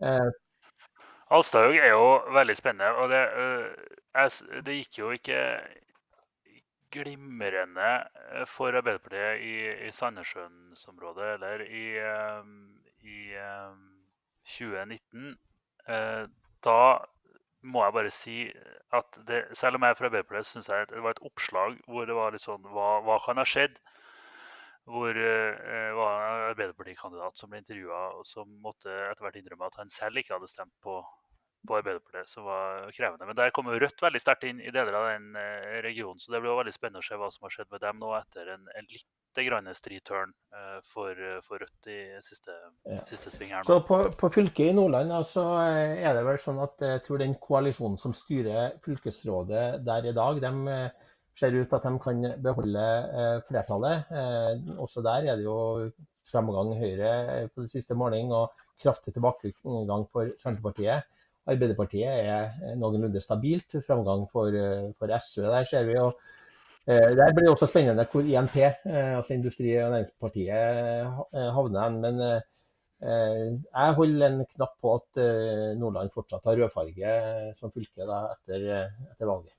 Speaker 1: Eh,
Speaker 2: Alstahaug er jo veldig spennende. og det, øh, jeg det gikk jo ikke glimrende øh, for Arbeiderpartiet i, i Sandnessjøensområdet eller i, øhm, i øhm, 2019. Eh, Da må jeg bare si at det, selv om jeg er fra Arbeiderpartiet, syns jeg det var et oppslag hvor det var litt sånn Hva, hva kan ha skjedd? Hvor det var en Arbeiderpartikandidat som ble intervjua, som måtte etter hvert innrømme at han selv ikke hadde stemt på på Arbeiderpartiet som var krevende. Men der kom jo Rødt veldig sterkt inn i deler av den regionen, så det blir veldig spennende å se hva som har skjedd med dem nå etter en, en litt grann striturn for, for, Rødt i siste, ja. siste sving her nå.
Speaker 1: Så på, på, fylket i Nordland så er det vel sånn at jeg tror den koalisjonen som styrer fylkesrådet der i dag, de ser ut at de kan beholde eh, flertallet. Eh, også der er det jo fremgang Høyre eh, på det siste måling og kraftig tilbakegang for Senterpartiet. Arbeiderpartiet er noenlunde stabilt. Framgang for, for SV. Der ser vi jo der blir det også spennende hvor INP, altså Industri- og Næringspartiet, havner. Men jeg holder en knapp på at Nordland fortsatt har rødfarge som fylke da, etter, etter valget.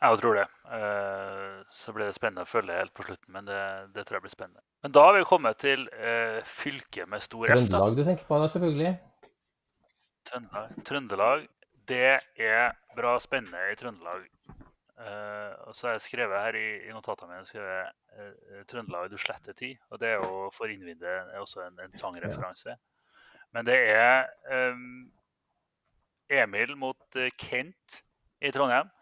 Speaker 2: Jeg tror det. Eh, så blir det spennende å følge helt på slutten, men det, det, tror jeg blir spennende. Men da har vi kommet til fylket med stor F.
Speaker 1: Trøndelag du tenker på da, selvfølgelig?
Speaker 2: Trøndelag. Trøndelag. Det er bra spennende i Trøndelag. Uh, og så har jeg skrevet her i, i notatene mine skrevet, uh, Trøndelag du sletter tid. Og det er jo for innvidde også en, en sangreferanse. Men det er um, Emil mot Kent i Trondheim.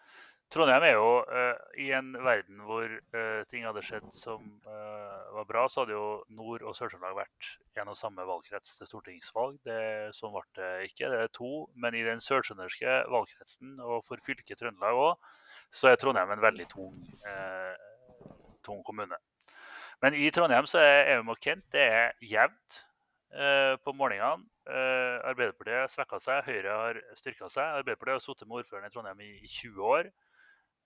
Speaker 2: Trondheim er jo uh, i en verden hvor uh, ting hadde skjedd som uh, var bra, så hadde jo Nord- og Sør-Trøndelag vært en og samme valgkrets til stortingsvalg. Det, sånn ble det ikke. Det er to. Men i den sør-trønderske valgkretsen, og for fylket Trøndelag òg, så er Trondheim en veldig tung, tung kommune. Men i Trondheim så er Eum og Kent det er jevnt på målingene. Arbeiderpartiet svekka seg, Høyre har styrka seg. Arbeiderpartiet har sittet med ordføreren i Trondheim i 20 år.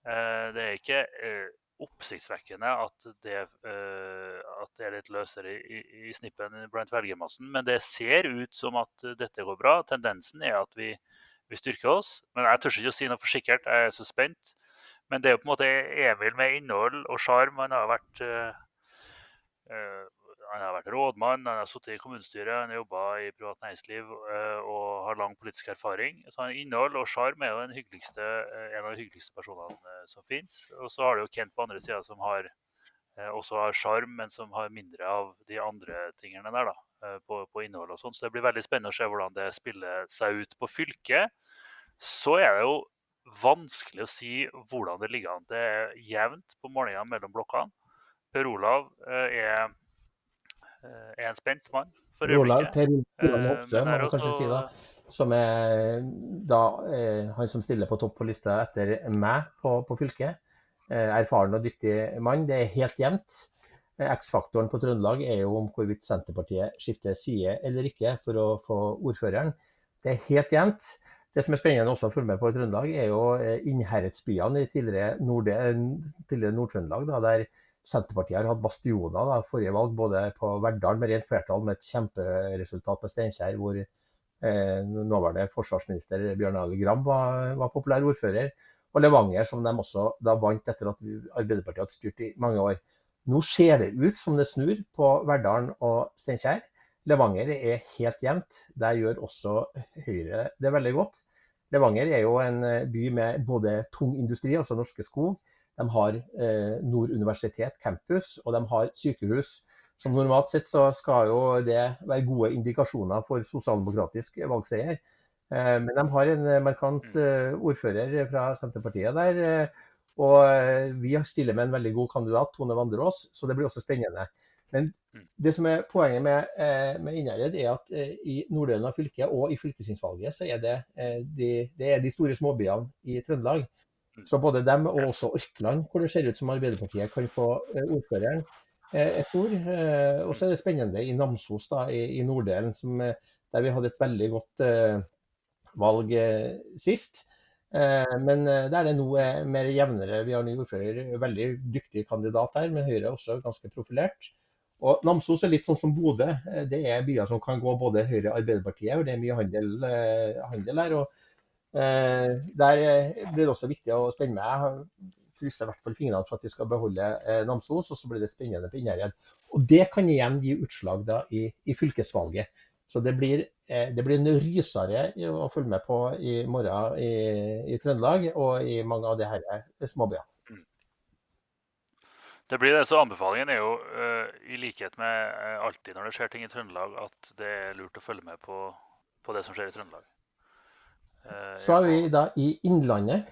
Speaker 2: Eh, det er ikke eh, oppsiktsvekkende at det, eh, at det, er litt løsere i, i, snippen blant velgermassen, men det ser ut som at dette går bra. Tendensen er at vi, vi styrker oss. Men jeg tør ikke å si noe for sikkert, jeg er så spent. Men det er jo på en måte Emil med innhold og sjarm. Han har vært uh, han har vært rådmann, han har sittet i kommunestyret, han har jobba i privat næringsliv eh, og har lang politisk erfaring. Så han Innhold og sjarm er jo eh, en av de hyggeligste personene eh, som finnes. Og så har du jo Kent på andre sida som har, også har sjarm, men som har mindre av de andre tingene der. da, på, på innhold og sånn. Så det blir veldig spennende å se hvordan det spiller seg ut på fylket. Så er det jo vanskelig å si hvordan det ligger an. Det er jevnt på målingene mellom blokkene. Per Olav er er en spent mann for øyeblikket.
Speaker 1: Per Roland man kanskje si da. Som er da eh, han som stiller på topp på lista etter meg på, på fylket. Eh, erfaren og dyktig mann. Det er helt jevnt. Eh, X-faktoren på Trøndelag er jo om hvorvidt Senterpartiet skifter side eller ikke for å få ordføreren. Det er helt jevnt. Det som er spennende også å følge med på i Trøndelag, er jo innherredsbyene i tidligere Nord-Trøndelag, Nord der Senterpartiet har hatt bastioner da, forrige valg, både på Verdal med rent flertall med et kjemperesultat på Steinkjer, hvor eh, nåværende forsvarsminister Bjørn Arild Gram var, var, populær ordfører, og Levanger, som de også da vant etter at Arbeiderpartiet hadde styrt i mange år. Nå ser det ut som det snur på Verdalen og Steinkjer. Levanger er helt jevnt. Der gjør også Høyre det veldig godt. Levanger er jo en eh, by med både tung industri, altså Norske Skog, de har eh, Nord universitet campus, og de har sykehus. Som normalt sett så skal jo det være gode indikasjoner for sosialdemokratisk valgseier. Eh, men de har en markant mm. eh, ordfører fra Senterpartiet der. Eh, og eh, vi stiller med en veldig god kandidat, Tone Vandreås, så det blir også spennende. Men mm. det som er poenget med, eh, med Innherred, er at i norddelen av fylket og i fylkestingsvalget, så er det, de, det er de store småbyene i Trøndelag. Så både dem og også Orkland, hvor det ser ut som Arbeiderpartiet kan få eh, ordføreren jeg et ord. Eh, og så er det spennende i Namsos da, i, norddelen, som, der vi hadde et veldig godt valg sist. Men der er det nå mer jevnere. Vi har ny ordfører, veldig dyktig kandidat her, men Høyre er også ganske profilert. Og Namsos er litt sånn som Bodø. Det er byer som kan gå både Høyre og Arbeiderpartiet, og det er mye handel, handel her. og Eh, der eh, blir det også viktig å spenne med. Jeg krysser i hvert fall fingrene for at vi skal beholde eh, Namsos, og så blir det spennende på Innherred. Og Det kan igjen gi utslag da i, i fylkesvalget. Så det blir, det blir, en rysere å følge med på i morgen i, i Trøndelag og i mange av de her småbyene. Mm.
Speaker 2: Det blir det, så Anbefalingen er jo, i likhet med alltid når det skjer ting i Trøndelag, at det er lurt å følge med på på det som skjer i Trøndelag.
Speaker 1: Så er vi da i Innlandet.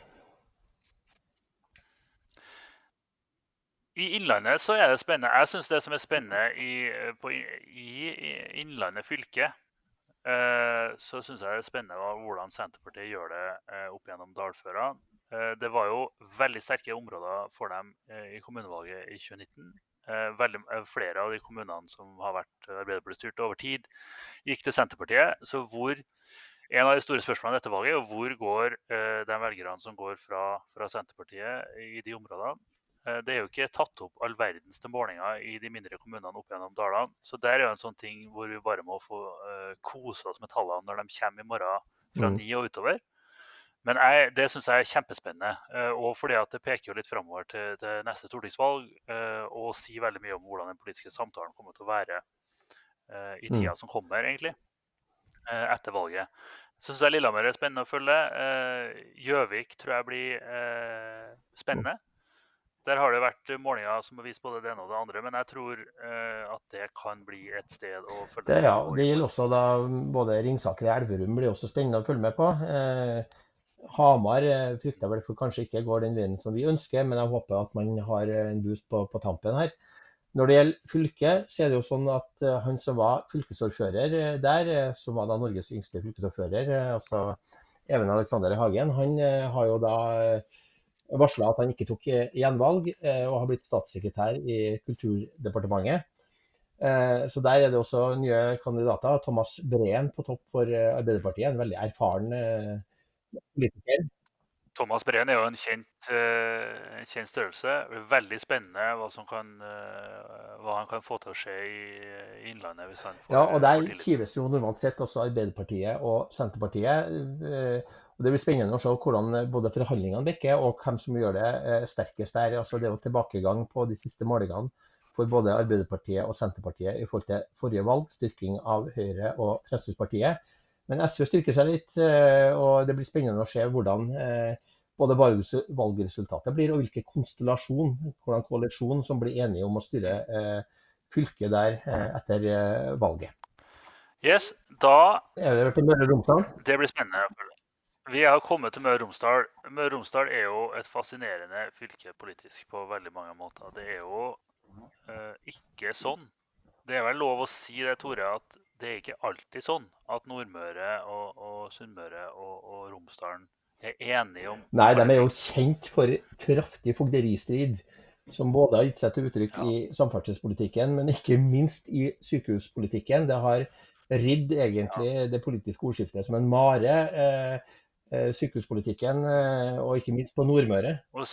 Speaker 2: I Innlandet så er det spennende. Jeg syns det som er spennende i, på, i Innlandet fylke, eh, så syns jeg det er spennende hvordan Senterpartiet gjør det eh, opp gjennom dalføra. Eh, det var jo veldig sterke områder for dem i kommunevalget i 2019. Veldig, flere av de kommunene som har vært Arbeiderparti-styrt over tid, gikk til Senterpartiet. Så hvor en av de store spørsmålene i dette valget er hvor går de velgerne som går fra, fra Senterpartiet i de områdene. Eh, det er jo ikke tatt opp all verdens til målinger i de mindre kommunene opp gjennom dalene. Så der er jo en sånn ting hvor vi bare må få eh, kose oss med tallene når de kommer i morgen fra mm. ni og utover. Men jeg, det syns jeg er kjempespennende. Uh, og fordi at det peker jo litt framover til, til, neste stortingsvalg. Uh, og sier veldig mye om hvordan den politiske samtalen kommer til å være i mm. tida som kommer, egentlig. Etter valget. Så syns jeg Lillehammer er spennende å følge. Gjøvik tror jeg blir spennende. Der har det vært målinger som har vist både det ene og det andre, men jeg tror eh, at det kan bli et sted å følge
Speaker 1: med på. Ja, det gjelder også da både Ringsaker og Elverum blir også spennende å følge med på. Eh, Hamar eh, frykter jeg vel for kanskje ikke går den veien som vi ønsker, men jeg håper at man har en boost på, på tampen her. Når det gjelder fylket, så er det jo sånn at uh, han som var fylkesordfører uh, der, uh, som var da Norges yngste fylkesordfører, altså Even Alexander Hagen, han har jo da varsla at han ikke tok eh, gjenvalg, eh, og har blitt statssekretær i Kulturdepartementet. Eh, så der er det også nye kandidater. Thomas Breen på topp for Arbeiderpartiet, en veldig erfaren politiker.
Speaker 2: Thomas Breen er jo en kjent, en kjent størrelse. Veldig spennende hva, kan, hva, han kan få til å skje i, Innlandet. hvis han
Speaker 1: får Ja, og Der kives jo normalt sett også Arbeiderpartiet og Senterpartiet. Og Det blir spennende å se hvordan eh, både forhandlingene virker og hvem som gjør det eh, sterkest der. Altså Det er jo tilbakegang på de siste målingene for både Arbeiderpartiet og Senterpartiet i forhold til forrige valg. Styrking av Høyre og Fremskrittspartiet. Men SV styrker seg litt, eh, og det blir spennende å se hvordan både valgresultatet blir, og hvilken konstellasjon, hvordan koalisjon som blir enige om å styre fylket der etter valget.
Speaker 2: Yes, da
Speaker 1: Er det til Møre og Romsdal?
Speaker 2: Det blir spennende. Vi har kommet til Møre og Romsdal. Møre og Romsdal er jo et fascinerende fylke politisk på veldig mange måter. Det er jo eh, ikke sånn. Det er vel lov å si det, Tore, at det er ikke alltid sånn at Nordmøre og, og Sunnmøre og, og, Romsdalen er enige om
Speaker 1: Nei, de er jo kjent for kraftig fogderistrid. Som både har gitt seg til uttrykk ja. i samferdselspolitikken, men ikke minst i sykehuspolitikken. Det har ridd egentlig ja. det politiske ordskiftet som en mare. Eh, Eh, sykehuspolitikken, eh, og ikke minst på Nordmøre.
Speaker 2: Og,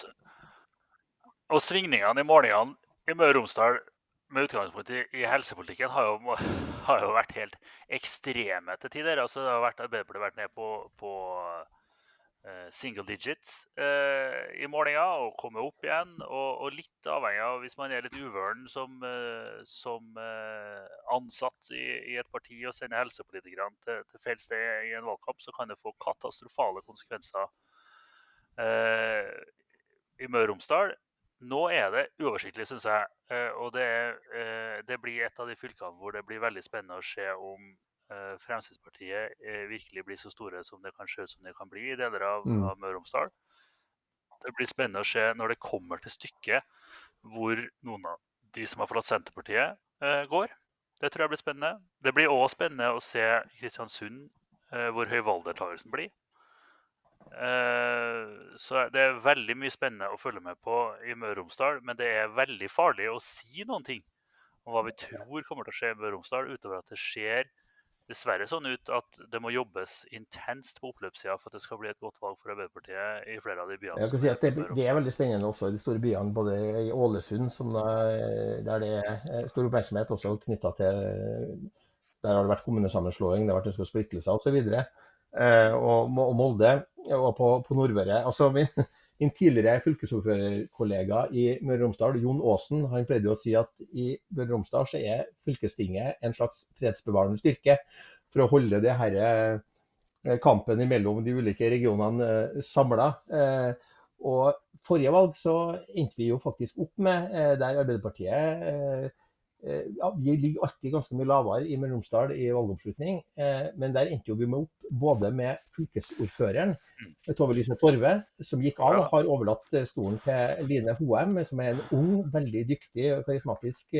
Speaker 2: og svingningene i målingene i Møre og Romsdal med utgangspunkt i, i helsepolitikken har jo, har jo, vært helt ekstreme til tider. Altså, det har vært Arbeiderpartiet vært ned på, på uh, single digits uh, i målinga og kommet opp igjen. Og, og, litt avhengig av hvis man er litt uvøren som, uh, som ansatt i, i, et parti og sender helsepolitikerne til, til feil sted i en valgkamp, så kan det få katastrofale konsekvenser i Møre og Romsdal. Nå er det uoversiktlig, syns jeg. Eh, og det, er, det, blir et av de fylkene hvor det blir veldig spennende å se om Eh, Fremskrittspartiet eh, virkelig blir så store som det kan se ut som det kan bli i deler av, mm. av Møre og Romsdal. Det blir spennende å se når det kommer til stykket hvor noen av de som har forlatt Senterpartiet, eh, går. Det tror jeg blir spennende. Det blir òg spennende å se Kristiansund, hvor høy valgdeltakelsen blir. Så det er veldig mye spennende å følge med på i Møre og Romsdal. Men det er veldig farlig å si noen ting om hva vi tror kommer til å skje i Møre og Romsdal, utover at det skjer dessverre sånn ut at det må jobbes intenst på oppløpssida for at det skal bli et godt valg for Arbeiderpartiet i flere av de byene.
Speaker 1: Jeg skal si at det, det, er veldig spennende også i de store byene, både i Ålesund, der det er stor oppmerksomhet også knytta til Der har det vært kommunesammenslåing, det har vært ønske om splittelser osv. Eh, og, og Molde og på, på Nordmøre. Altså, Min tidligere fylkesordførerkollega i Møre og Romsdal, Jon Aasen, han pleide å si at i Møre og Romsdal så er fylkestinget en slags fredsbevarende styrke for å holde det her eh, kampen mellom de ulike regionene eh, samla. Eh, og forrige valg så endte vi jo faktisk opp med, der Arbeiderpartiet ja, Vi ligger alltid ganske mye lavere i Møre i valgoppslutning, men der endte vi med opp både med fylkesordføreren, mm. Tove Lise Torve, som gikk av og har overlatt stolen til Line Hoem, som er en ung, veldig dyktig og karismatisk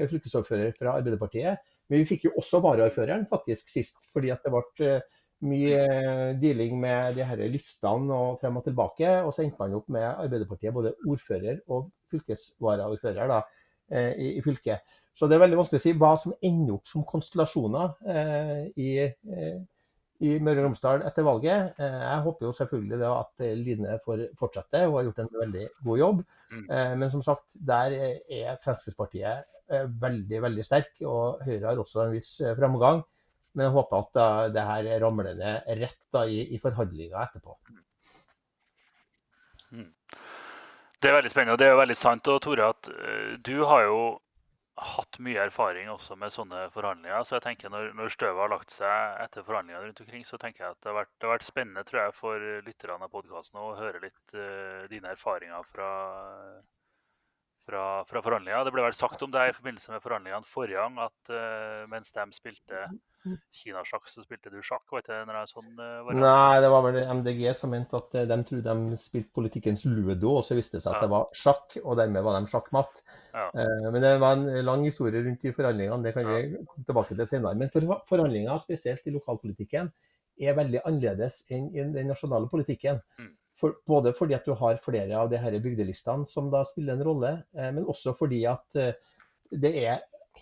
Speaker 1: fylkesordfører fra Arbeiderpartiet. Men vi fikk jo også varaordføreren faktisk sist, fordi at det ble mye dealing med de her listene og frem og tilbake. Og så endte man opp med Arbeiderpartiet, både ordfører og fylkesvaraordfører da, eh, i, i, fylket. Så det er veldig vanskelig å si hva som ender opp som konstellasjoner eh, i, eh, i, Møre og Romsdal etter valget. Eh, jeg håper jo selvfølgelig at Line får fortsette, hun har gjort en veldig god jobb. Mm. Eh, men som sagt, der er Fremskrittspartiet eh, veldig, veldig sterk, og Høyre har også en viss fremgang. Men jeg håper at det her ramler ned rett da, i, i forhandlinger etterpå.
Speaker 2: Mm. Det er veldig spennende. og Det er jo veldig sant. Og Tore, at uh, du har jo hatt mye erfaring også med sånne forhandlinger. Så jeg tenker når, når støvet har lagt seg etter forhandlingene rundt omkring, så tenker jeg at det har vært, det har vært spennende tror jeg, for lytterne av podkasten å høre litt uh, dine erfaringer fra, fra, fra forhandlinger. Det ble vel sagt om deg i forbindelse med forhandlingene forrige gang at uh, mens de spilte kinasjakk, så spilte du sjakk? Var ikke det sånn uh,
Speaker 1: Nei, det var vel MDG som mente at uh, de trodde de spilte politikkens ludo, og så viste det seg at ja. det var sjakk, og dermed var de sjakkmatt. Ja. Uh, men det var en lang historie rundt de forhandlingene, det kan vi komme tilbake til senere. Men for, forhandlinger, spesielt i lokalpolitikken, er veldig annerledes enn i den nasjonale politikken. Mm. For, både fordi at du har flere av de her bygdelistene som da spiller en rolle, men også fordi at det er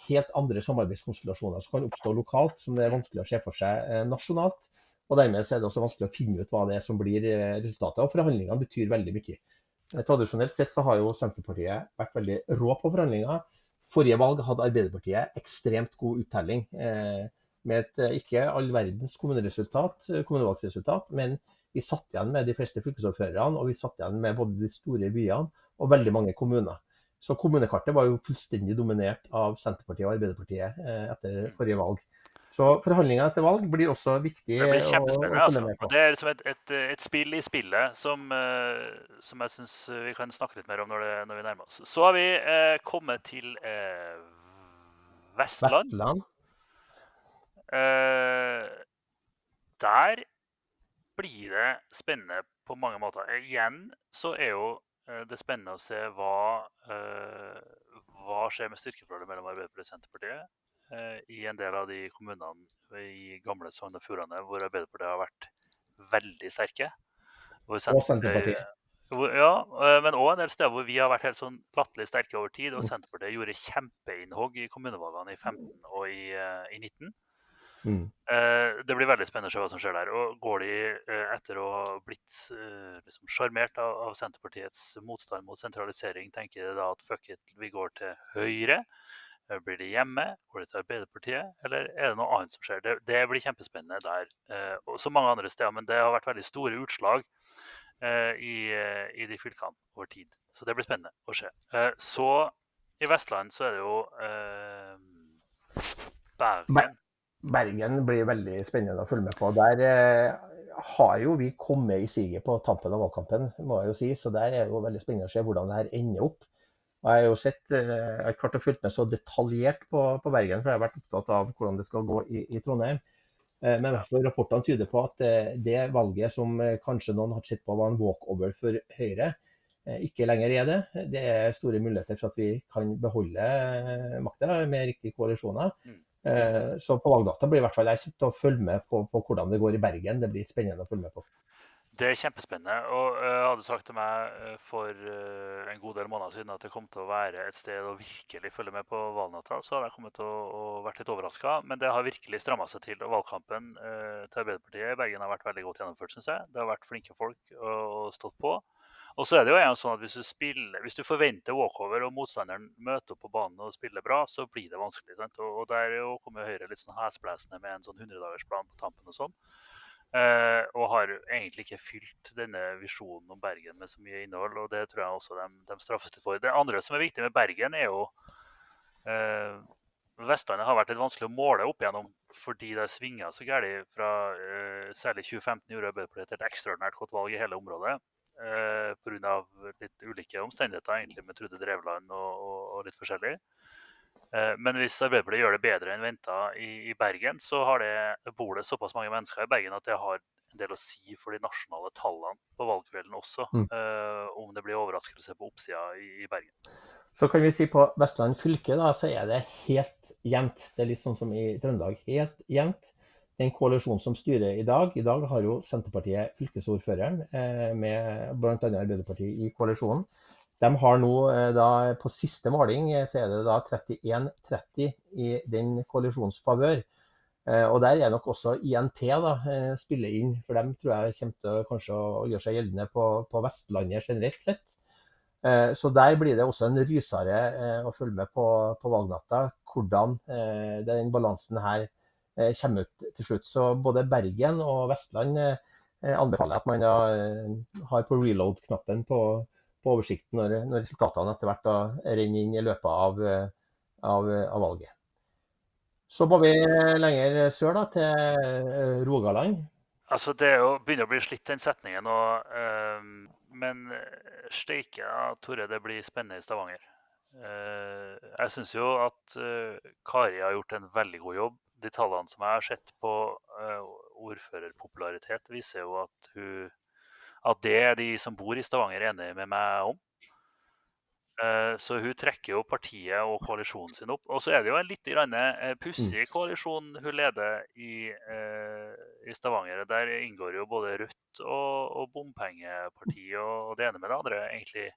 Speaker 1: helt andre samarbeidskonstellasjoner som kan oppstå lokalt, som det er vanskelig å se for seg eh, nasjonalt. Og Dermed er det også vanskelig å finne ut hva det er som blir eh, resultatet. Og Forhandlingene betyr veldig mye. Eh, tradisjonelt sett så har jo Senterpartiet vært veldig rå på forhandlinger. Forrige valg hadde Arbeiderpartiet ekstremt god uttelling. med et ikke all verdens kommunevalgsresultat, men vi satt igjen med de fleste fylkesordførerne, og vi satt igjen med både de store byene og veldig mange kommuner. Så kommunekartet var jo fullstendig dominert av Senterpartiet og Arbeiderpartiet eh, etter mm. forrige valg. Så forhandlingene etter valg blir også viktig.
Speaker 2: Det blir kjempespennende. altså. Det er liksom et, et, et, spill i spillet som, uh, som jeg syns vi kan snakke litt mer om når, det, når vi nærmer oss. Så har vi eh, kommet til eh, Vestland. Vestland. der blir det spennende på mange måter. Igjen så er jo Eh, det er spennende å se hva, eh, hva skjer med styrkeforholdet mellom Arbeiderpartiet og Senterpartiet eh, i en del av de kommunene i gamle Sogn og Fjordane hvor Arbeiderpartiet har vært veldig sterke.
Speaker 1: og Senterpartiet.
Speaker 2: Ja, men òg en del steder hvor vi har vært helt sånn latterlig sterke over tid. Og Senterpartiet gjorde kjempeinnhogg i kommunevalgene i 15 og i, i 19. Mm. Eh, det blir veldig spennende å se hva som skjer der. Og Går de eh, etter å ha blitt sjarmert liksom sjarmert av, av, Senterpartiets motstand mot sentralisering, tenker de da at fuck it, vi går til Høyre? Blir de hjemme? Går de til Arbeiderpartiet? Eller er det noe annet som skjer? Det, det blir kjempespennende der. Og så mange andre steder, men det har vært veldig store utslag i, i de fylkene over tid. Så det blir spennende å se. Så i Vestland så er det jo Bergen
Speaker 1: Bergen blir veldig spennende å følge med på. Der eh, har jo vi kommet i siget på tampen av valgkampen, må jeg jo si. Så der er det jo veldig spennende å se hvordan det her ender opp. Og jeg har jo sett, eh, jeg har klart å følge med så detaljert på, på, Bergen, for jeg har vært opptatt av hvordan det skal gå i, i Trondheim. Eh, men rapportene tyder på at eh, det valget som eh, kanskje noen har sett på var en walkover for Høyre, eh, ikke lenger er det. Det er store muligheter for at vi kan beholde makta med riktige koalisjoner. Mm. Eh, så på valgdata blir i hvert fall jeg kjent å følge med på, på, hvordan det går i Bergen. Det blir spennende å følge med på.
Speaker 2: Det er kjempespennende. og Jeg uh, hadde sagt til meg uh, for en god del måneder siden at det kom til å være et sted å virkelig følge med på valgnatta. Så hadde jeg kommet til å vært litt overraska. Men det har virkelig stramma seg til. og Valgkampen til Arbeiderpartiet i Bergen har vært veldig godt gjennomført, syns jeg. Det har vært flinke folk og stått på. Og så er det jo sånn at hvis du, spiller, hvis du forventer walkover og motstanderen møter opp på banen og spiller bra, så blir det vanskelig. Sant? Og, der jo kommer Høyre litt sånn hesblesende med en sånn 100-dagersplan på tampen og sånn. Eh, og har egentlig ikke fylt denne visjonen om Bergen med så mye innhold. Og det tror jeg også de, de straffes litt for. Det andre som er viktig med Bergen, er jo eh, Vestlandet har vært litt vanskelig å måle opp igjennom fordi det svinga så gærent fra eh, særlig 2015 gjorde Arbeiderpartiet et ekstraordinært godt valg i hele området eh, pga. litt ulike omstendigheter egentlig med Trude Drevland og, og, og litt forskjellig. Eh, men hvis Arbeiderpartiet gjør det bedre enn venta i, i, Bergen, så det, bor det såpass mange mennesker i Bergen at det har en del å si for de nasjonale tallene på valgkvelden også. Mm. Eh, om det blir overraskelse på oppsida i, i, Bergen.
Speaker 1: Så kan vi si på Vestland fylke da, så er det helt jevnt. Det er litt sånn som i Trøndelag. Helt jevnt. Den koalisjonen som styrer i dag, i dag har jo Senterpartiet fylkesordføreren eh, med bl.a. Arbeiderpartiet i koalisjonen. De har nå eh, da, På siste måling eh, så er det da 31-30 i den koalisjonens favør. Eh, og Der er nok også INP da, spiller inn, for dem tror jeg kommer til kanskje å gjøre seg gjeldende på, på Vestlandet generelt sett. Så der blir det også en rysere å følge med på, på valgnatta, hvordan den balansen her kommer ut til slutt. Så både Bergen og Vestland anbefaler at man da har på reload-knappen på, på oversikten når, når resultatene etter hvert renner inn i løpet av, av, av, valget. Så må vi lenger sør, da, til eh, Rogaland.
Speaker 2: Altså, Det er jo, begynner å bli slitt, den setningen. Og, øh, men steike, Tore, det blir spennende i Stavanger. Uh, jeg syns jo at uh, Kari har gjort en veldig god jobb. De tallene som jeg har sett på uh, ordførerpopularitet, viser jo at hun at det er de som bor i Stavanger enig med meg om. Eh, så hun trekker jo partiet og koalisjonen sin opp. Og så er det jo en litt eh, pussig mm. koalisjon hun leder i, eh, i, Stavanger. Der inngår jo både Rødt og, og bompengepartiet og det ene med det andre, egentlig.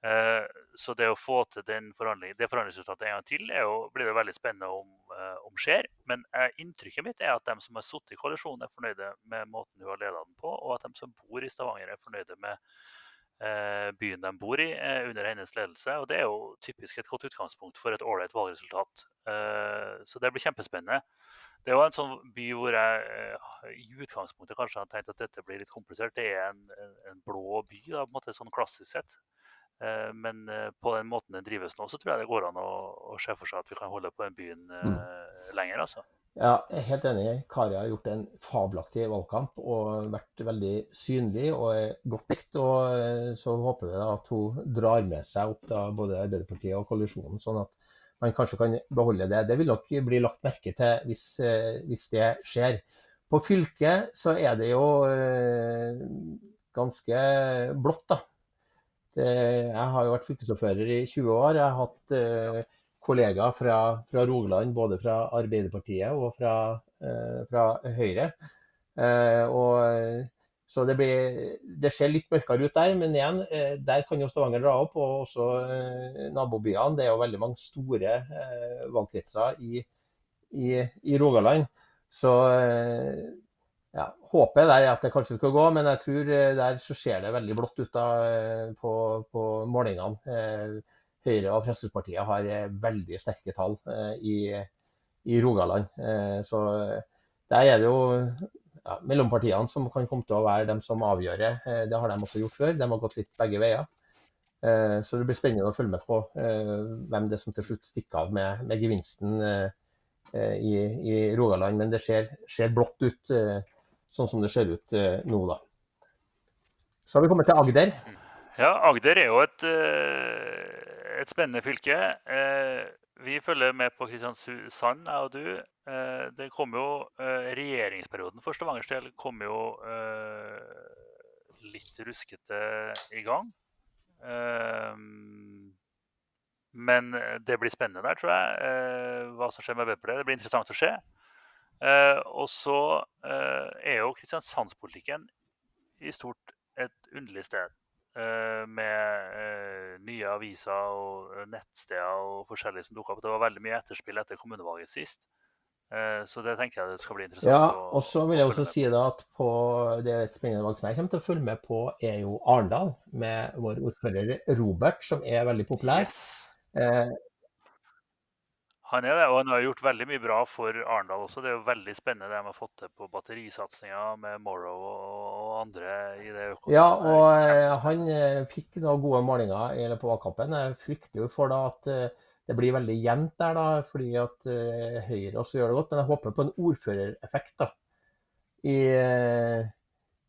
Speaker 2: Eh, så det å få til forhandling, det forhandlingsresultatet en gang til jo, blir det veldig spennende om, eh, om skjer. Men eh, inntrykket mitt er at de som har sittet i koalisjonen, er fornøyde med måten hun har ledet den på, og at de som bor i Stavanger, er fornøyde med byen de bor i under hennes ledelse. Og det er jo typisk et godt utgangspunkt for et ålreit valgresultat. Så det blir kjempespennende. Det er jo en sånn by hvor jeg i utgangspunktet kanskje har tenkt at dette blir litt komplisert. Det er en, en blå by, da, på en måte sånn klassisk sett. Eh, men eh, på den måten den drives nå, så tror jeg det går an å, å se for seg at vi kan holde på den byen mm. Eh, lenger. altså.
Speaker 1: Ja, jeg er helt enig. Kari har gjort en fabelaktig valgkamp og vært veldig synlig og godt likt. Og så håper vi at hun drar med seg opp da, både Arbeiderpartiet og koalisjonen, sånn at man kanskje kan beholde det. Det vil nok bli lagt merke til hvis, hvis det skjer. På fylket så er det jo ganske blått, da. Jeg har jo vært fylkesordfører i 20 år. Jeg har hatt eh, kollegaer fra, fra, Rogaland, både fra Arbeiderpartiet og fra, eh, fra Høyre. Eh, og, så det, blir, det, ser litt mørkere ut der, men igjen, der kan jo Stavanger dra opp. Og også nabobyene. Det er jo veldig mange store valgkretser i, i, i Rogaland. Så ja, håpet der er at det kanskje skal gå, men jeg tror eh, der så ser det veldig blått ut da, eh, på, på målingene. Eh, Høyre og Fremskrittspartiet har veldig sterke tall i, i Rogaland. Så der er det jo ja, mellompartiene som kan komme til å være dem som avgjør det. Har de også gjort før. De har gått litt begge veier. Så det blir spennende å følge med på hvem det er som til slutt stikker av med, med gevinsten i, i, Rogaland. Men det ser, ser blått ut sånn som det ser ut eh, nå. da. Så har vi kommet til Agder.
Speaker 2: Ja, Agder er jo et, eh, et spennende fylke. Eh, vi følger med på Kristiansand, jeg og du. Det kom jo, Regjeringsperioden for Stavangers del kom jo litt ruskete i gang. Men det blir spennende der, tror jeg. Hva som skjer med Arbeiderpartiet. Det blir interessant å se. Eh, og så eh, er jo Kristiansandspolitikken i stort et underlig sted. Eh, med nye aviser og nettsteder og forskjellig som dukka opp. Det var veldig mye etterspill etter kommunevalget sist. Så det tenker jeg det skal bli interessant.
Speaker 1: Ja, og så vil jeg også si da at på det er et spennende valg som jeg kommer til å følge med på, er jo Arendal. Med vår ordfører Robert, som er veldig populær. Yes.
Speaker 2: Han er det, og han har gjort veldig mye bra for Arendal også. Det er jo veldig spennende det de har fått til på batterisatsinga med Morrow og andre i det
Speaker 1: økonomiske. Ja, og eh, han eh, fikk noen gode målinger på valgkampen. Jeg frykter jo for da at eh, det blir veldig jevnt der, da, fordi at Høyre også gjør det godt. Men jeg håper på en ordførereffekt da, i,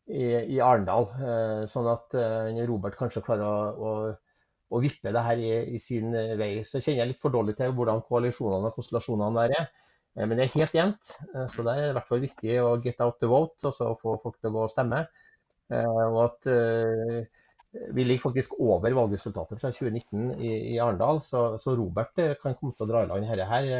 Speaker 1: i, i Arendal. Sånn at Robert kanskje klarer å, å å vippe det her i, i, sin vei. Så kjenner jeg litt for dårlig til hvordan koalisjonene og konstellasjonene der er. Men det er helt jevnt. Så der er det i hvert fall viktig å get out the vote, og så få folk til å gå og stemme. Og at vi ligger faktisk over valgresultatet fra 2019 i, i Arendal, så, så, Robert kan komme til å dra i land dette her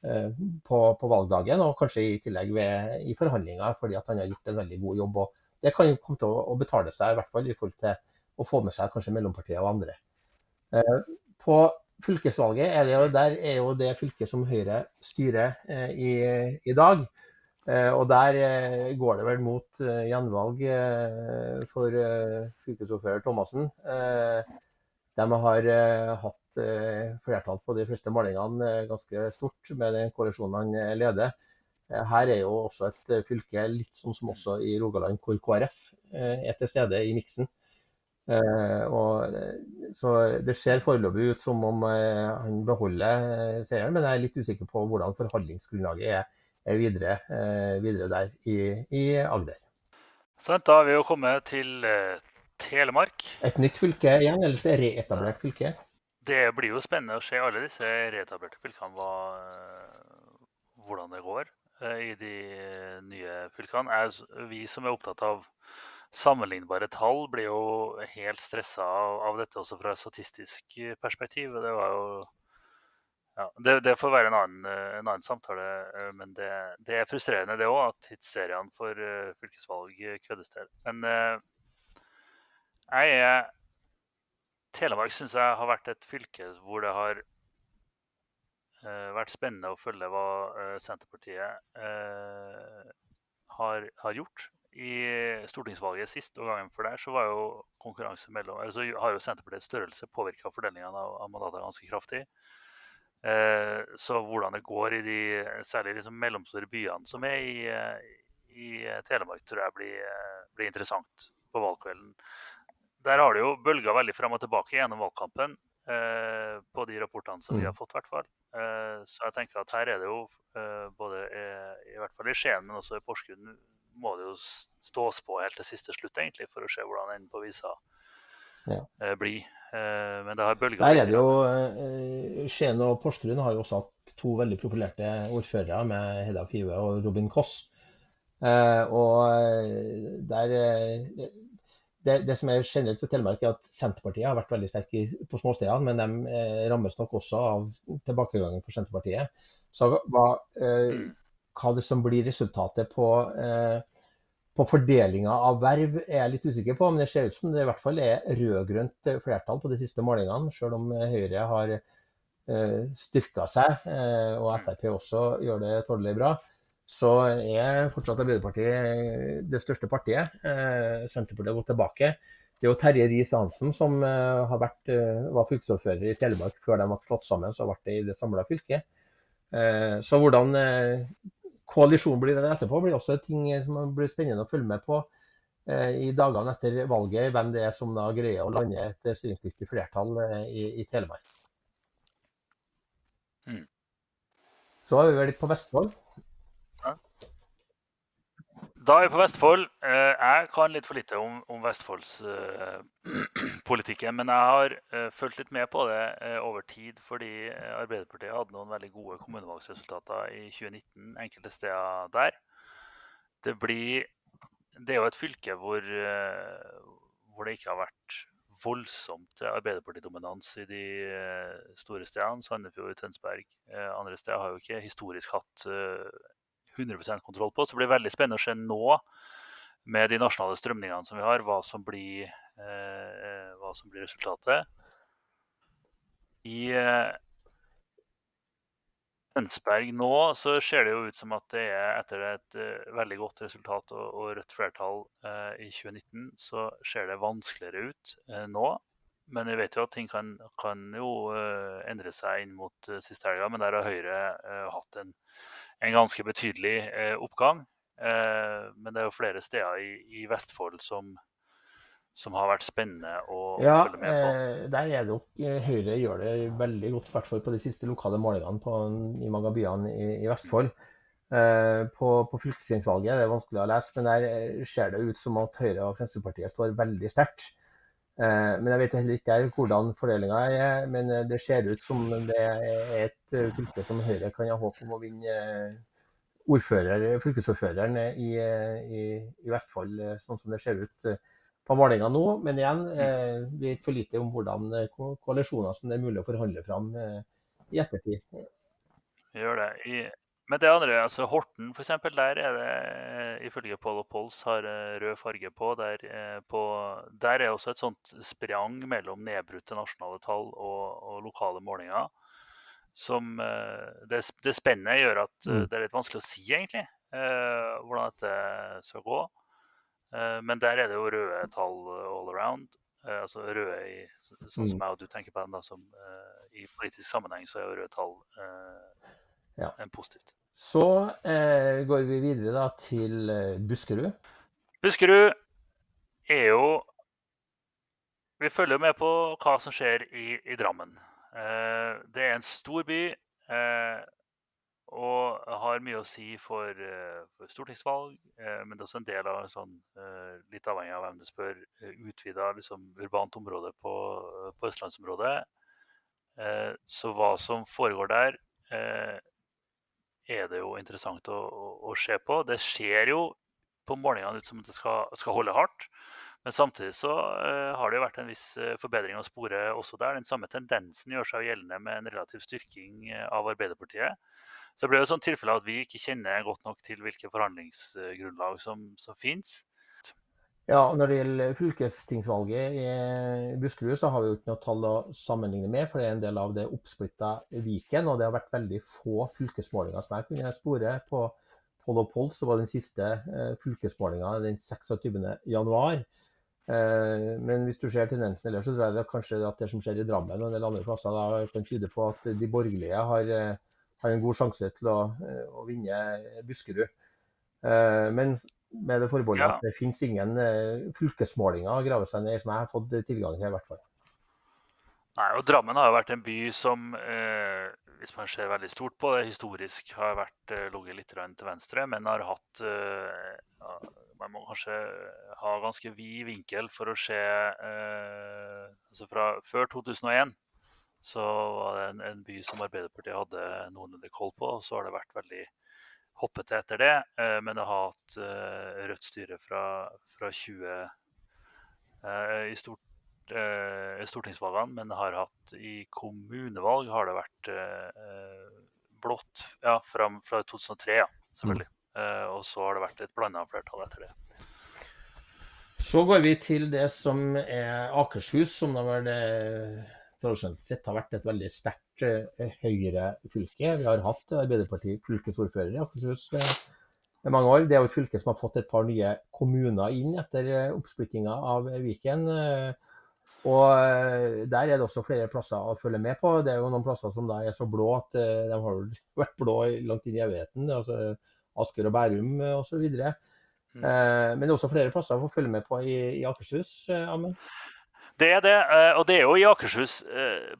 Speaker 1: på, på, valgdagen, og kanskje i tillegg ved, i forhandlinger, fordi han har gjort en veldig god jobb. og Det kan komme til å, å betale seg, i hvert fall i forhold til å få med seg kanskje mellompartiet og andre. På fylkesvalget er det jo, der er jo det fylket som Høyre styrer eh, i, i, dag. Eh, og der eh, går det vel mot gjenvalg for fylkesordfører Thomassen. De har hatt flertall på de fleste målingene ganske stort med den koalisjonen han leder. Her er jo også et fylke litt sånn som også i Rogaland, hvor KrF er til stede i miksen. Eh, og, så Det ser foreløpig ut som om eh, han beholder eh, seieren, men jeg er litt usikker på hvordan forhandlingsgrunnlaget er, er videre, videre, der i, i Agder.
Speaker 2: Så da er vi jo kommet til Telemark.
Speaker 1: Et nytt fylke igjen, eller et reetablert fylke?
Speaker 2: Det blir jo spennende å se alle disse reetablerte fylkene, hva, hvordan det går i de nye fylkene. vi som er opptatt av sammenlignbare tall blir jo helt stressa av, dette også fra statistisk eh, perspektiv. Det var jo ja, det, det, får være en annen, eh, en annen samtale, eh, men det, det, er frustrerende det òg, at tidsseriene for fylkesvalg køddes til. Men jeg er Telemark syns jeg har vært et fylke hvor det har vært spennende å følge hva Senterpartiet har, har, gjort i stortingsvalget sist og gangen før der, så var jo konkurranse mellom altså har jo Senterpartiets størrelse påvirka fordelingen av, av mandater ganske kraftig. Eh, så hvordan det går i de særlig liksom mellomstore byene som er i, i Telemark, tror jeg blir, blir, interessant på valgkvelden. Der har det jo bølga veldig frem og tilbake gjennom valgkampen eh, på de rapportene som vi har mm. fått. hvert fall. Eh, så jeg tenker at her er det jo eh, både i hvert fall i Skien, men også i Porsgrunn må det jo stås på helt til siste slutt, egentlig, for å se hvordan enden på visa ja. Eh, blir. Eh, men det har bølga
Speaker 1: Der er det jo eh, Skien og Porsgrunn har jo også hatt to veldig profilerte ordførere med Hedda Five og Robin Koss. Og der det, det, som er generelt for Telemark, er at Senterpartiet har vært veldig sterke på småstedene, men de rammes nok også av tilbakegangen for Senterpartiet. Så var eh, hva det som blir resultatet på, eh, på fordelinga av verv er jeg litt usikker på, men det ser ut som det i hvert fall er rød-grønt flertall på de siste målingene, selv om Høyre har eh, styrka seg, eh, og Frp også gjør det tålelig bra. Så er fortsatt Arbeiderpartiet det største partiet. Eh, Senterpartiet har gått tilbake. Det er jo Terje Riis-Hansen som har vært, var fylkesordfører i Telemark før de ble slått sammen. Så ble det i det samla fylket. Så hvordan koalisjonen blir det etterpå, blir også ting som blir spennende å følge med på eh, i dagene etter valget. Hvem det er som da greier å lande et styringsdyktig flertall eh, i, i Telemark. Mm. Så er vi vel på Vestfold.
Speaker 2: Da er vi på Vestfold. Eh, jeg kan litt for lite om, om Vestfoldspolitikken. Eh, men jeg har uh, fulgt litt med på det over tid, fordi Arbeiderpartiet hadde noen veldig gode kommunevalgsresultater i 2019 enkelte steder der. Det, blir, det er jo et fylke hvor, hvor det ikke har vært voldsomt Arbeiderpartidominans i de store stedene. Sandefjord, Tønsberg. Andre steder har jo ikke historisk hatt 100% kontroll på. Så det blir veldig spennende å se nå med de nasjonale strømningene som vi har, hva som blir, eh, hva som blir resultatet. I eh, Tønsberg nå så ser det jo ut som at det er etter et uh, veldig godt resultat og, og rødt flertall uh, i 2019, så ser det vanskeligere ut uh, nå. Men vi vet jo at ting kan, kan jo endre seg inn mot siste helga. Men der har Høyre hatt en en ganske betydelig eh, oppgang. Eh, men det er jo flere steder i, i Vestfold som, som, har vært spennende å
Speaker 1: ja,
Speaker 2: følge med på.
Speaker 1: Eh, der er det jo, eh, Høyre gjør det veldig godt, i hvert fall på de siste lokale målingene på, i mange av byene i, i Vestfold. Eh, på, på fylkestingsvalget det er vanskelig å lese, men der eh, ser det ut som at Høyre og Fremskrittspartiet står veldig sterkt. Eh, men jeg vet heller ikke hvordan fordelinga er. Men det ser ut som det er et fylke som Høyre kan ha håp om å vinne ordfører, fylkesordføreren i, i, i, Vestfold, sånn som det ser ut på målinga nå. Men igjen, vi vet for lite om hvordan koalisjoner som det er mulig å forhandle fram i ettertid.
Speaker 2: Gjør det. I men det andre, altså Horten f.eks., der er det eh, ifølge Paul og Pols har eh, rød farge på. Der, eh, på. der, er også et sånt sprang mellom nedbrutte nasjonale tall og, og lokale målinger. Som det, det spennet gjør at mm. det er litt vanskelig å si, egentlig, hvordan dette skal gå. Men der er det jo røde tall all around. Altså røde i sånn som mm. jeg og du tenker på den, da, som i politisk sammenheng så er jo røde tall ja. positivt.
Speaker 1: Så eh, går vi videre da til eh, Buskerud.
Speaker 2: Buskerud er jo Vi følger med på hva som skjer i, i Drammen. Eh, det er en stor by eh, og har mye å si for, eh, for stortingsvalg. Eh, men det er også en del av sånn, litt avhengig av hvem du spør, utvida liksom, urbant område på, på østlandsområdet. Så hva som foregår der, er det jo interessant å, å, å se på. Det ser jo på målingene ut som det skal, skal holde hardt. Men samtidig så uh, har det jo vært en viss uh, forbedring å spore også der. Den samme tendensen gjør seg gjeldende med en relativ styrking uh, av Arbeiderpartiet. Så det ble jo sånn tilfelle at vi ikke kjenner godt nok til hvilke forhandlingsgrunnlag som, som finnes.
Speaker 1: Ja, Når det gjelder fylkestingsvalget i Buskerud, så har vi jo ikke noe tall å sammenligne med. For det er en del av det oppsplitta Viken. Og det har vært veldig få fylkesmålinger som jeg kunne spore. På Poll og Poll så var den siste eh, fylkesmålinga den 26.1. Eh, men hvis du ser tendensen ellers, så tror jeg det kanskje at det som skjer i Drammen og en del andre plasser, da kan tyde på at de borgerlige har, eh, har en god sjanse til å, å vinne Buskerud. Men med det forbeholdet ja. at det finnes ingen uh, fylkesmålinger å grave seg ned i som jeg har fått tilgang til. i hvert fall.
Speaker 2: Nei, og Drammen har jo vært en by som, eh, hvis man ser veldig stort på det, historisk har vært eh, ligget litt til venstre, men har hatt eh, Man må kanskje ha ganske vid vinkel for å se eh, altså fra Før 2001 så var det en, en by som Arbeiderpartiet hadde noenlunde koll på. og Så har det vært veldig hoppete etter det, eh, men det har hatt eh, rødt styre fra, fra 20 eh, i stort, stortingsvalgene, men har hatt i kommunevalg har det vært blått ja, fra, fra 2003, ja, selvfølgelig. Mm. Og så har det vært et blanda flertall etter det.
Speaker 1: Så går vi til det som er Akershus, som da vel tradisjonelt sett har vært et veldig sterkt Eh, Høyre-fylke. Vi har hatt Arbeiderpartiet fylkesordfører i Akershus eh, i mange år. Det er jo et fylke som har fått et par nye kommuner inn etter eh, oppsplittinga av Viken. Og der er det også flere plasser å følge med på. Det er jo noen plasser som er så blå at de har vært blå langt inn i evigheten. Altså Asker og Bærum osv. Mm. Men det er også flere plasser å følge med på i, i Akershus. Amund?
Speaker 2: Det er det, og det er jo i Akershus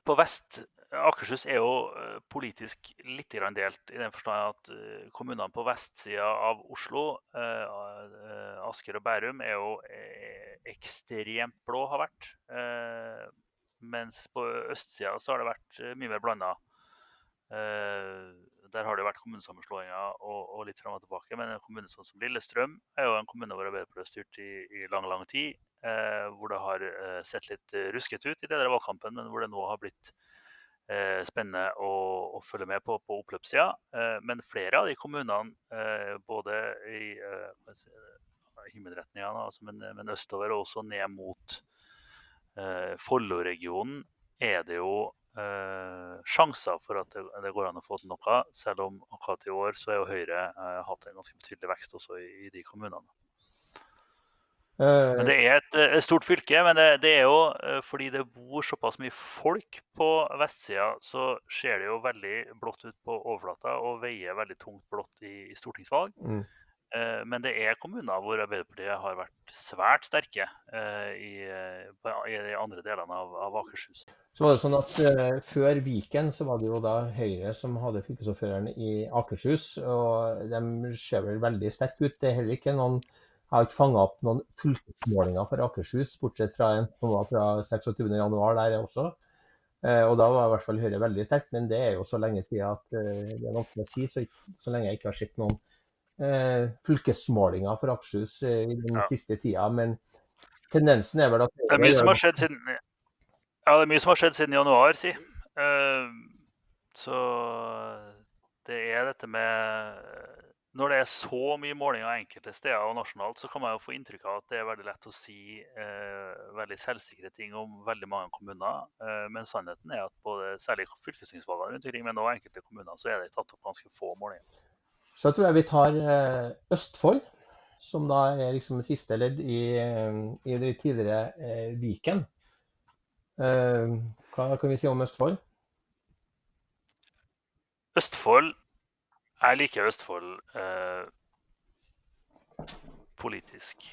Speaker 2: på vest Akershus er jo eh, politisk litt delt, i den forstand at eh, kommunene på vestsida av Oslo, eh, Asker og Bærum, er jo ekstremt blå, har vært. Mens på østsida så har det vært mye mer blanda. Der har det vært kommunesammenslåinger og, litt fram og tilbake. Men en kommune som Lillestrøm er jo en kommune hvor Arbeiderpartiet har styrt i, lang lang tid. Hvor det har sett litt ruskete ut i deler av valgkampen, men hvor det nå har blitt Eh, spennende å, å, følge med på på oppløpssida. Eh, men flere av de kommunene, eh, både i himmelretningene, altså, men, men, østover og også ned mot Follo-regionen, er det jo sjanser for at det, det, går an å få til noe. Selv om akkurat i år så er jo Høyre hatt en ganske betydelig vekst også i, i de kommunene. Men Det er et, et stort fylke, men det, det, er jo eh, fordi det bor såpass mye folk på vestsida, så ser det jo veldig blått ut på overflata og veier veldig tungt blått i, i stortingsvalg. Mm. Eh, men det er kommuner hvor Arbeiderpartiet har vært svært sterke eh, i, i de andre delene av, av, Akershus.
Speaker 1: Så var det sånn at Før Viken så var det jo da Høyre som hadde fylkesordføreren i Akershus. og De ser vel veldig sterke ut. Det er heller ikke noen Jeg har ikke fanga opp noen fylkesmålinger for Akershus, bortsett fra en som var fra 26.1 der også. Eh, og da var i hvert fall Høyre veldig sterkt, men det er jo så lenge siden at eh, det er vanskelig å si. Så, så lenge jeg ikke har sett noen eh, fylkesmålinger for Akershus eh, i den ja. siste tida. Men tendensen er vel at
Speaker 2: Det er mye som har skjedd siden, ja, det er mye som har skjedd siden januar, si. Uh, så det er dette med når det er så mye målinger enkelte steder og nasjonalt, så kan man jo få inntrykk av at det er veldig lett å si eh, veldig selvsikre ting om veldig mange kommuner. Eh, men sannheten er at både særlig fylkestingsvalgene rundt omkring, men også enkelte kommuner, så er det tatt opp ganske få målinger.
Speaker 1: Så tror jeg vi tar eh, Østfold, som da er liksom siste ledd i, eh, i det tidligere eh, Viken. Eh, hva kan vi si om Østfold?
Speaker 2: Østfold jeg liker Østfold eh, politisk.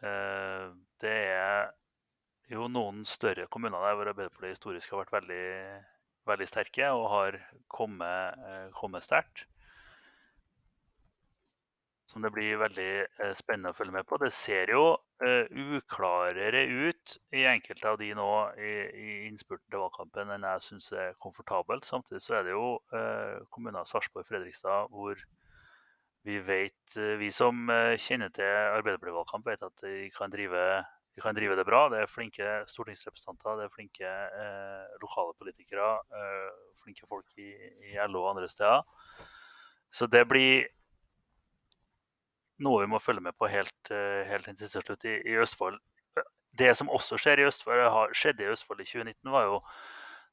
Speaker 2: Eh, det er jo noen større kommuner der hvor Arbeiderpartiet historisk har vært veldig, veldig sterke og har kommet, eh, kommet sterkt som det blir veldig eh, spennende å følge med på. Det ser jo uh, uklarere ut i enkelte av de nå i, i innspurten til valgkampen enn jeg syns er komfortabelt. Samtidig så er det jo uh, kommuner Sarpsborg og Fredrikstad hvor vi vet, uh, vi som kjenner til Arbeiderparti-valgkamp, vet at de kan, drive, de kan, drive, det bra. Det er flinke stortingsrepresentanter, det er flinke lokale politikere, flinke folk i, i LO og andre steder. Så det blir noe vi må følge med på helt, eh, helt til slutt i, i, Østfold. Det som også skjer i Østfold, har skjedde i Østfold i 2019, var jo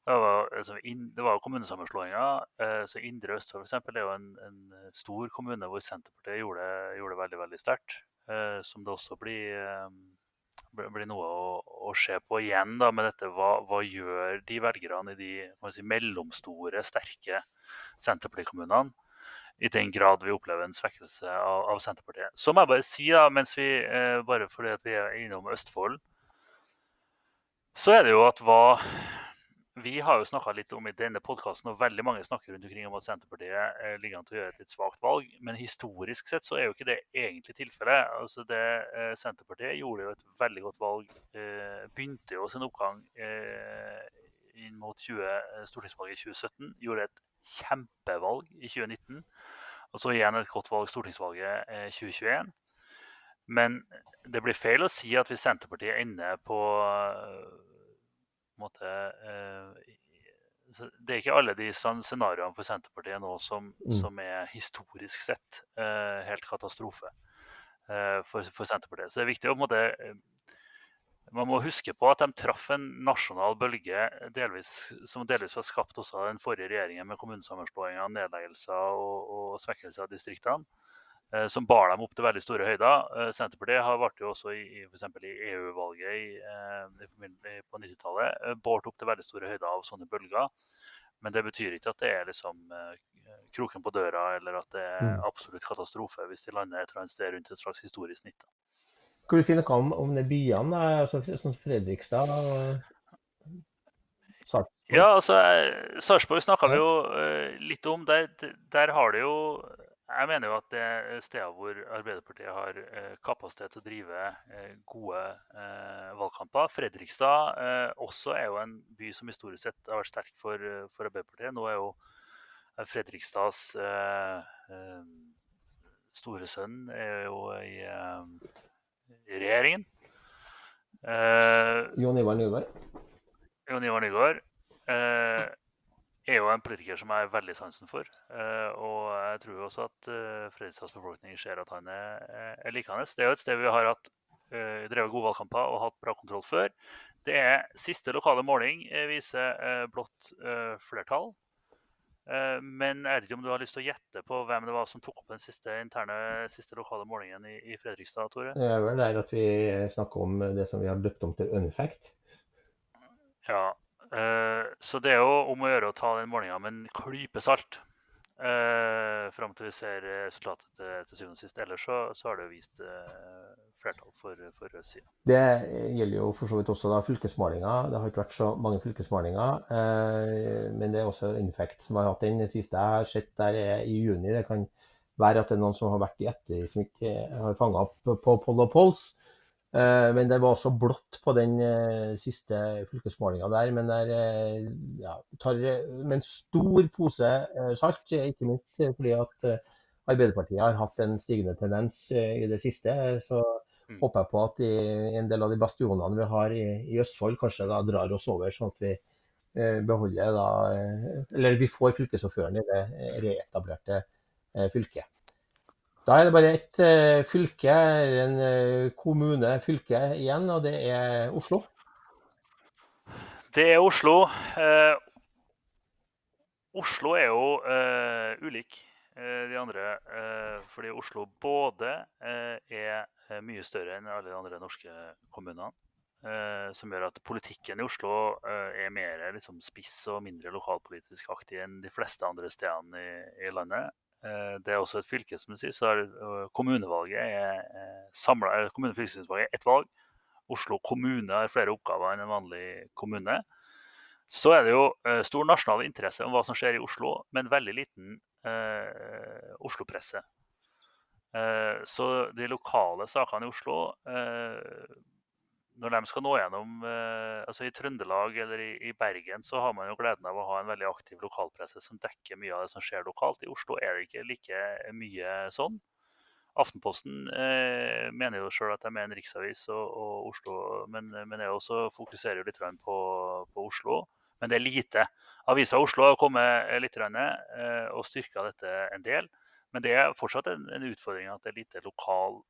Speaker 2: det var, altså, det var kommunesammenslåinger. Eh, så Indre Østfold f.eks. er jo en, en, stor kommune hvor Senterpartiet gjorde, gjorde det veldig veldig sterkt. Eh, som det også blir, blir noe å, å, se på igjen da, med dette. Hva, hva gjør de velgerne i de si, mellomstore, sterke Senterpartikommunene? I den grad vi opplever en svekkelse av, av Senterpartiet. Så må jeg bare si, da, mens vi, eh, bare fordi vi er innom Østfold, så er det jo at hva Vi har jo snakka litt om i denne podkasten, og veldig mange snakker rundt omkring om at Senterpartiet eh, ligger an til å gjøre et litt svakt valg. Men historisk sett så er jo ikke det egentlig tilfellet. Altså det, eh, Senterpartiet gjorde jo et veldig godt valg. Eh, begynte jo sin oppgang eh, inn mot 20, eh, stortingsvalget i 2017. Gjorde et kjempevalg i 2019. Og så igjen et godt valg stortingsvalget i 2021. Men det blir feil å si at hvis Senterpartiet ender på, på måte, eh, Det er ikke alle de scenarioene for Senterpartiet nå som, mm. som er historisk sett eh, helt katastrofe for, for, Senterpartiet. Så det er viktig å på en måte man må huske på at de traff en nasjonal bølge delvis, som delvis var skapt også av den forrige regjeringen med kommunesammenslåinger, nedleggelser og, og svekkelse av distriktene, eh, som bar dem opp til veldig store høyder. Eh, Senterpartiet har vært jo også i, for i EU-valget eh, på 90-tallet eh, båret opp til veldig store høyder av sånne bølger. Men det betyr ikke at det er liksom kroken på døra, eller at det er mm. absolutt katastrofe hvis de lander et eller annet sted rundt et slags historisk snitt.
Speaker 1: Kan du si noe om, om de byene, altså, som Fredrikstad og
Speaker 2: Sarpsborg? Ja, altså, Sarpsborg snakka vi jo uh, litt om. Der, der, har det jo Jeg mener jo at det er steder hvor Arbeiderpartiet har uh, kapasitet til å drive uh, gode valgkamper. Fredrikstad også er jo en by som historisk sett har vært sterk for, for Arbeiderpartiet. Nå er jo Fredrikstads store sønn er jo i regjeringen.
Speaker 1: Eh, Jon Ivar Nygaard?
Speaker 2: Jon Ivar Nygaard eh, er jo en politiker som jeg har veldig sansen for. Eh, og jeg tror også at eh, Fredrikstads befolkning ser at han er, er likende. Det er jo et sted vi har hatt drevet gode valgkamper og hatt bra kontroll før. Det er Siste lokale måling viser blått flertall. Eh, men jeg vet ikke om du har lyst til å gjette på hvem det var som tok opp den siste interne, siste lokale målingen i, i Fredrikstad, Tore?
Speaker 1: Det er vel der at vi snakker om det som vi har døpt om til unfact.
Speaker 2: Ja, eh, så det er jo om å gjøre å ta den målinga med en klype salt. Eh, fram til vi ser resultatet til, syvende og sist. Ellers så, så, har det jo vist flertall for, for rød side.
Speaker 1: Det gjelder jo for så vidt også da fylkesmålinger. Det har ikke vært så mange fylkesmålinger. Eh, men det er også Infect som har hatt den. Det siste jeg har sett der er i juni. Det kan være at det er noen som har vært i etter som ikke har fanga opp på poll og pols. Eh, men det var også blått på den eh, siste fylkesmålinga der. Men der ja, tar med en stor pose salt, ikke minst fordi at Arbeiderpartiet har hatt en stigende tendens i det siste. Så mm. håper jeg på at de, en del av de bastionene vi har i, i Østfold, kanskje da drar oss over, sånn at vi beholder da Eller vi får fylkesordføreren i det reetablerte Eh, fylke. Da er det bare ett eh, fylke, en eh, kommune, fylke igjen, og det er Oslo.
Speaker 2: Det er Oslo. Eh, Oslo er jo eh, ulik eh, de andre. fordi Oslo både er mye større enn alle de andre norske kommunene. som gjør at politikken i Oslo er mer liksom, spiss og mindre lokalpolitisk aktig enn de fleste andre stedene i, i landet. Eh, det er også et fylke, som du sier, så er kommunevalget er samlet, kommunefylkestingsvalget er ett valg. Oslo kommune har flere oppgaver enn en vanlig kommune. Så er det jo eh, stor nasjonal interesse om hva som skjer i Oslo, men veldig liten eh, Oslo-presse. Eh, så de lokale sakene i Oslo eh, når de skal nå gjennom eh, altså I Trøndelag eller i, i, Bergen så har man jo gleden av å ha en veldig aktiv lokalpresse som dekker mye av det som skjer lokalt. I Oslo er det ikke like mye sånn. Aftenposten eh, mener jo sjøl at de er en riksavis, og, og Oslo, men, men jeg også fokuserer litt på, på, Oslo. Men det er lite. Avisa Oslo har kommet litt eh, og styrka dette en del. Men det er fortsatt en, utfordring at det er lite lokal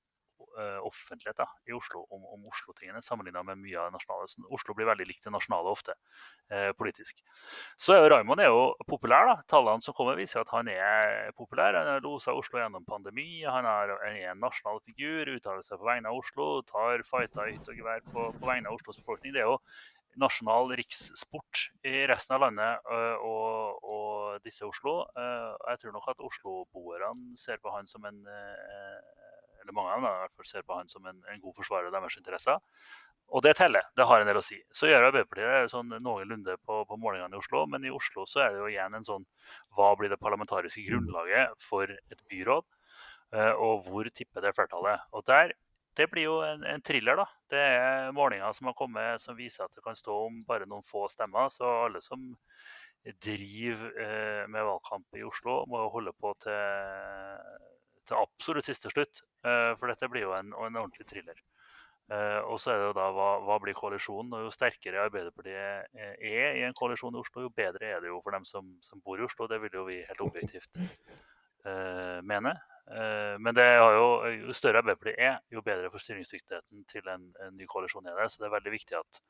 Speaker 2: uh, offentlighet da, i Oslo om, om Oslo-tingene, sammenligna med mye av det nasjonale. Så Oslo blir veldig likt det nasjonale ofte, eh, politisk. Så er Raymond er jo populær. da. Tallene som kommer, viser at han er populær. Han har losa Oslo gjennom pandemi. Han er en nasjonal figur, uttaler seg på vegne av Oslo, tar fighter i hytt og gevær på, på vegne av Oslos befolkning. Det er jo nasjonal rikssport i resten av landet øh, og, og disse Oslo. Øh, jeg tror nok at Oslo-boerne ser på han som en øh, eller mange av dem i hvert fall ser på han som en, en god forsvarer av deres interesser. Og det teller. Det har en del å si. Så gjør Arbeiderpartiet sånn noenlunde på, på målingene i Oslo, men i Oslo så er det jo igjen en sånn Hva blir det parlamentariske grunnlaget for et byråd? Og hvor tipper det flertallet? Og der, det blir jo en, en, thriller, da. Det er målinger som har kommet som viser at det kan stå om bare noen få stemmer. Så alle som driver eh, med valgkamp i Oslo, må holde på til til absolutt siste slutt. Eh, for dette blir jo en, en ordentlig thriller. Eh, og så er det jo da hva, hva, blir koalisjonen? Og Jo sterkere Arbeiderpartiet er i en koalisjon i Oslo, jo bedre er det jo for dem som, som bor i Oslo. Det vil jo vi helt objektivt uh, mene. det men jo, jo større Arbeiderpartiet er, jo bedre for styringsdyktigheten til en, en, ny koalisjon er det. Så det er veldig viktig at,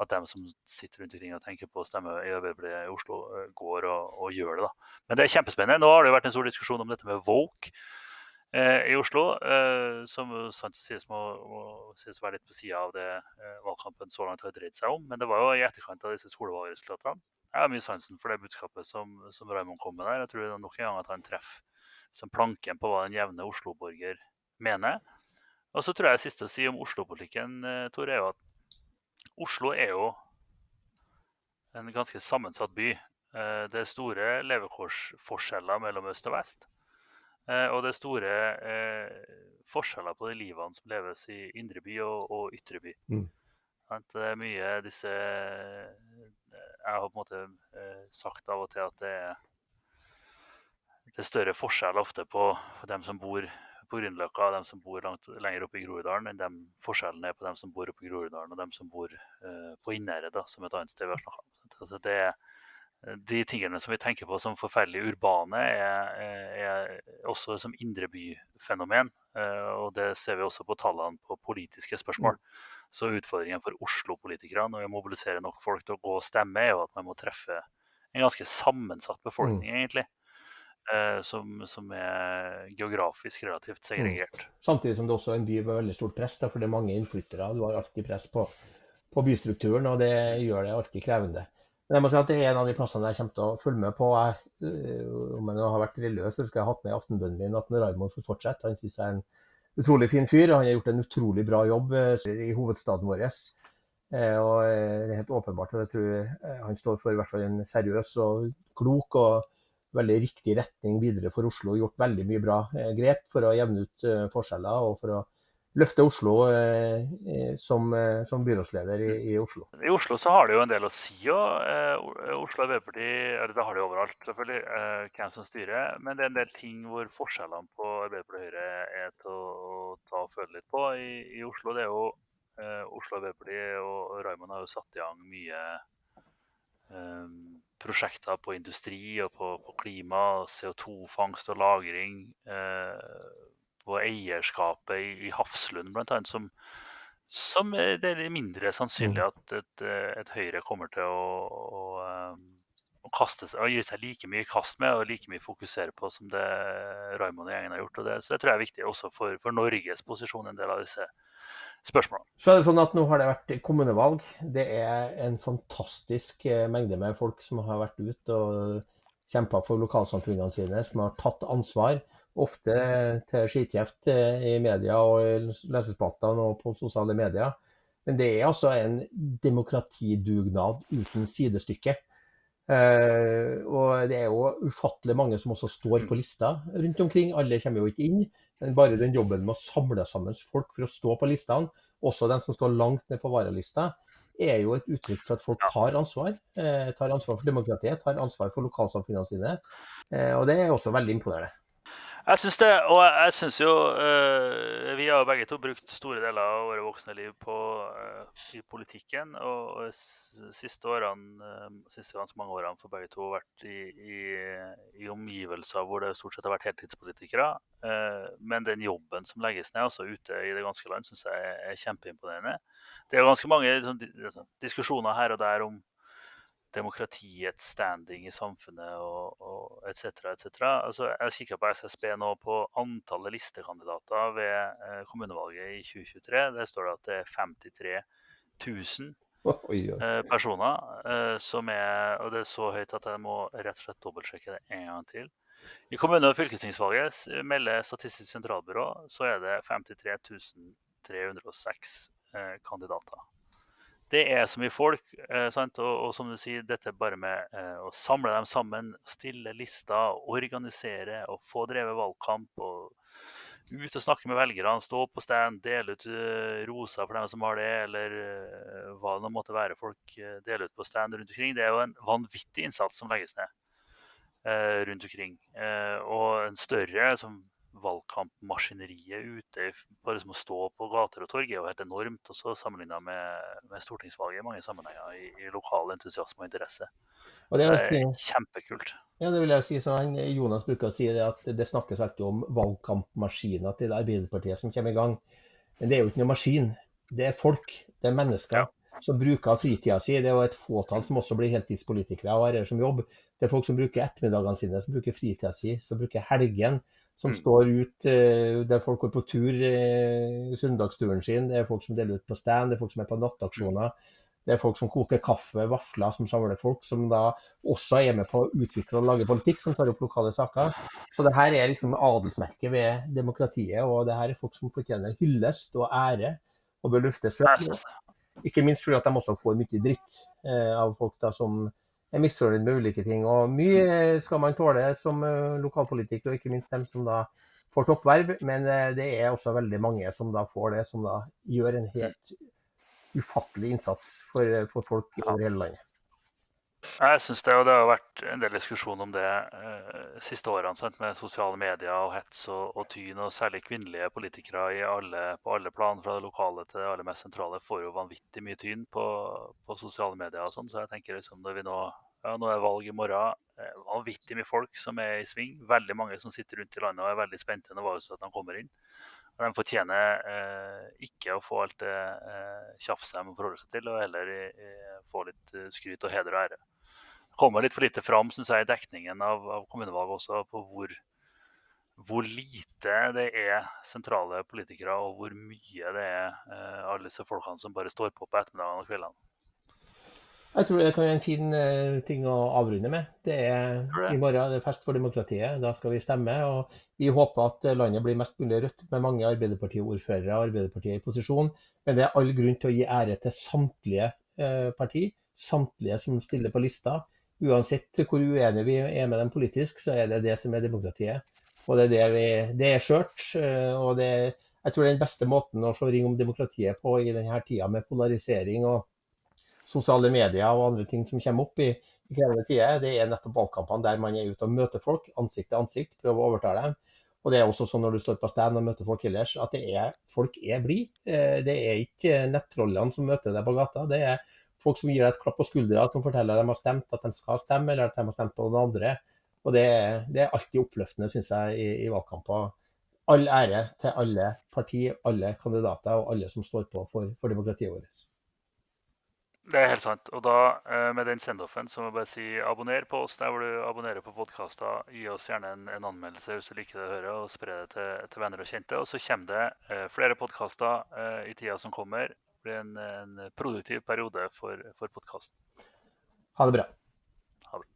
Speaker 2: at dem som sitter rundt omkring og tenker på å stemme i Arbeiderpartiet i Oslo, går og, og, gjør det. da. Men det er kjempespennende. Nå har det jo vært en stor diskusjon om dette med Woke. Eh, i Oslo, eh, som sant sies må, må sies være litt på sida av det eh, valgkampen så langt har dreid seg om. Men det var jo i etterkant av disse skolevalgresultatene. Jeg har mye sansen for det budskapet som, som Raymond kom med der. Jeg tror nok en gang at han treffer som planken på hva den jevne Oslo-borger mener. Og så tror jeg det siste å si om Oslo-politikken, Tor, er jo at Oslo er jo en ganske sammensatt by. Det er store levekårsforskjeller mellom øst og vest. Eh, og det er store eh, forskjeller på de livene som leves i indre by og, og ytre by. Mm. Det er mye disse eh, Jeg har på en måte sagt av og til at det er, det er større forskjell ofte på dem som bor på Grünerløkka og dem som bor langt, lenger oppe i Groruddalen, enn de forskjellene er på dem som bor oppe i Groruddalen og dem som bor uh, på Innherred, som et annet sted vi har snakka om. Det er, de tingene som vi tenker på som forferdelig urbane, er, er også som indre by-fenomen. Eh, og det ser vi også på tallene på politiske spørsmål. Mm. Så utfordringen for Oslo-politikere når vi mobiliserer nok folk til å gå og stemme, er jo at man må treffe en ganske sammensatt befolkning, mm. egentlig. Eh, som, som, er geografisk relativt segregert.
Speaker 1: Mm. Samtidig som det også er en by med veldig stort press, for det er mange innflyttere. Du har alltid press på, på bystrukturen, og det gjør det alltid krevende. Men jeg må si at det er en av de plassene jeg kommer til å følge med på. Jeg, øh, om jeg har vært religiøs, så skal jeg ha hatt med i aftenbønnen min at Raymond får fortsette. Han synes jeg er en utrolig fin fyr. og Han har gjort en utrolig bra jobb øh, i hovedstaden vår. Eh, og det er helt åpenbart at jeg tror han står for i hvert fall en seriøs og klok og veldig riktig retning videre for Oslo. Gjort veldig mye bra grep for å jevne ut forskjeller og for å løfte Oslo eh, som, eh, som, byrådsleder i, i, Oslo.
Speaker 2: I Oslo så har det jo en del å si òg. Eh, Oslo Arbeiderparti, eller det har de overalt selvfølgelig, eh, hvem som styrer. Men det er en del ting hvor forskjellene på Arbeiderpartiet og Høyre er til å, ta og føle litt på i, i Oslo. Det er jo eh, Oslo Arbeiderparti og Raymond har jo satt i gang mye eh, prosjekter på industri og på, på klima, CO2-fangst og -lagring. Eh, på eierskapet i, i Hafslund bl.a. Som, som det er mindre sannsynlig mm. at et, et Høyre kommer til å, å, å, kaste seg, å gi seg like mye kast med og like mye fokusere på som det Raymond og gjengen har gjort. Og det, så det tror jeg er viktig også for, for Norges posisjon en del av disse spørsmålene.
Speaker 1: Så er det sånn at Nå har det vært kommunevalg. Det er en fantastisk eh, mengde med folk som har vært ute og kjempa for lokalsamfunnene sine, som har tatt ansvar ofte til skitjeft eh, i media og i lesespaltene og på sosiale medier. Men det er altså en demokratidugnad uten sidestykke. Uh, og det er jo ufattelig mange som også står på lista rundt omkring. Alle kommer jo ikke inn. Bare den jobben med å samle sammen folk for å stå på listene, også den som står langt ned på varalista, er jo et uttrykk for at folk tar ansvar. Uh, tar ansvar for demokratiet, tar ansvar for lokalsamfunnene sine. Uh, og det er også veldig imponerende.
Speaker 2: Jeg syns det, og jeg syns jo uh, Vi har jo begge to brukt store deler av våre voksne liv på, uh, i politikken. Og, og siste årene, uh, siste ganske mange årene for begge to har vært i, i, i, omgivelser hvor det stort sett har vært heltidspolitikere. men den jobben som legges ned altså ute i det ganske land, syns jeg er, er, kjempeimponerende. Det er ganske mange liksom, diskusjoner her og der om demokratiets standing i samfunnet og, og etc. etc. Altså, jeg kikka på SSB nå på antallet listekandidater ved eh, kommunevalget i 2023. Der står det at det er 53 000 eh, personer eh, som er Og det er så høyt at jeg må rett og slett dobbeltsjekke det en gang til. I kommune- og fylkestingsvalget melder Statistisk sentralbyrå så er det 53 306 eh, kandidater det er så mye folk. Eh, og, og, som du sier, dette bare med eh, å samle dem sammen, stille lister, organisere og få drevet valgkamp. og Ut og snakke med velgerne, stå på stand, dele ut uh, roser for dem som har det, eller uh, hva det måtte være folk uh, deler ut på stand rundt omkring. Det er jo en vanvittig innsats som legges ned rundt omkring. og en større som valgkampmaskineriet ute bare som å stå på gater og torg er jo helt enormt, også sammenligna med, med, stortingsvalget i mange sammenhenger, i, i lokal entusiasme og interesse. Og det, er, det er kjempekult.
Speaker 1: Ja, det vil jeg si. sånn, Jonas bruker å si det at det snakkes alltid om valgkampmaskiner til Arbeiderpartiet som kommer i gang. Men det er jo ikke noe maskin. Det er folk, det er mennesker. Ja som bruker fritida si. Det er jo et fåtall som også blir heltidspolitikere og har det som jobb. Det er folk som bruker ettermiddagene sine, som bruker fritida si, som bruker helgen som mm. står ut eh, der folk går på tur eh, søndagsturen sin. Det er folk som deler ut på stand, det er folk som er på nattaksjoner. Det er folk som koker kaffe, vafler, som samler folk, som da også er med på å utvikle og lage politikk, som tar opp lokale saker. Så det her er liksom adelsmerket ved demokratiet, og det her er folk som fortjener hyllest og ære og bør løftes frem. Ikke minst fordi at de også får mye dritt eh, av folk da som er misfornøyd med ulike ting. Og mye skal man tåle som eh, lokalpolitiker, og ikke minst dem som da får toppverv. Men eh, det er også veldig mange som da får det, som da gjør en helt ufattelig innsats for, eh, for folk over hele landet.
Speaker 2: Jeg synes det, og det har vært en del diskusjon om det eh, siste årene med sosiale medier og hets og, og tyn. Og særlig kvinnelige politikere alle, på alle plan, fra det lokale til det aller mest sentrale, får jo vanvittig mye tyn på, på sosiale medier. og sånn, Så jeg tenker liksom når vi nå ja, nå er valg i morgen. Vanvittig mye folk som er i sving. Veldig mange som sitter rundt i landet og er veldig spente når valgresultatene kommer inn. Og de fortjener eh, ikke å få alt det eh, tjafset de må forholde seg til, og heller eh, få litt eh, skryt og heder og ære kommer litt for lite fram synes jeg, i dekningen av, av kommunevalget også, på hvor, hvor, lite det er sentrale politikere, og hvor mye det er eh, alle disse folkene som bare står på på ettermiddagene og kveldene.
Speaker 1: Jeg tror det kan være en fin uh, ting å avrunde med. Det er I morgen er det fest for demokratiet. Da skal vi stemme. og Vi håper at landet blir mest mulig rødt med mange Arbeiderparti-ordførere og Arbeiderpartiet i posisjon. Men det er all grunn til å gi ære til samtlige eh, parti, samtlige som stiller på lista uansett hvor uenige vi er med dem politisk, så er det det som er demokratiet. Og det er, det vi, det er skjørt. og det, jeg tror det er den beste måten å slå ring om demokratiet på i denne tida med polarisering og sosiale medier og andre ting som kommer opp i, i krevende tider, det er nettopp valgkampene der man er ute og møter folk ansikt til ansikt, prøver å overtale dem. Og det er også sånn når du står på stand og møter folk ellers, at er, folk er blide. Eh, det er ikke nettrollene som møter deg på gata. Det er folk som gir deg et klapp på skuldra, som forteller at de har stemt, at de skal stemme, eller at de har stemt på noen andre. Og det, det er alltid oppløftende, syns jeg, i, i valgkamper. All ære til alle partier, alle kandidater og alle som står på for, for demokratiet vårt.
Speaker 2: Det er helt sant. Og da, eh, med den sendoffen, så må jeg bare si abonner på oss der hvor du abonnerer på podkaster. Gi oss gjerne en, en, anmeldelse hvis du liker det å høre, og spre det til, til venner og kjente. Og så kommer det eh, flere podkaster eh, i tida som kommer. Blir en, en produktiv periode for, for podkasten.
Speaker 1: Ha det bra.
Speaker 2: Ha det.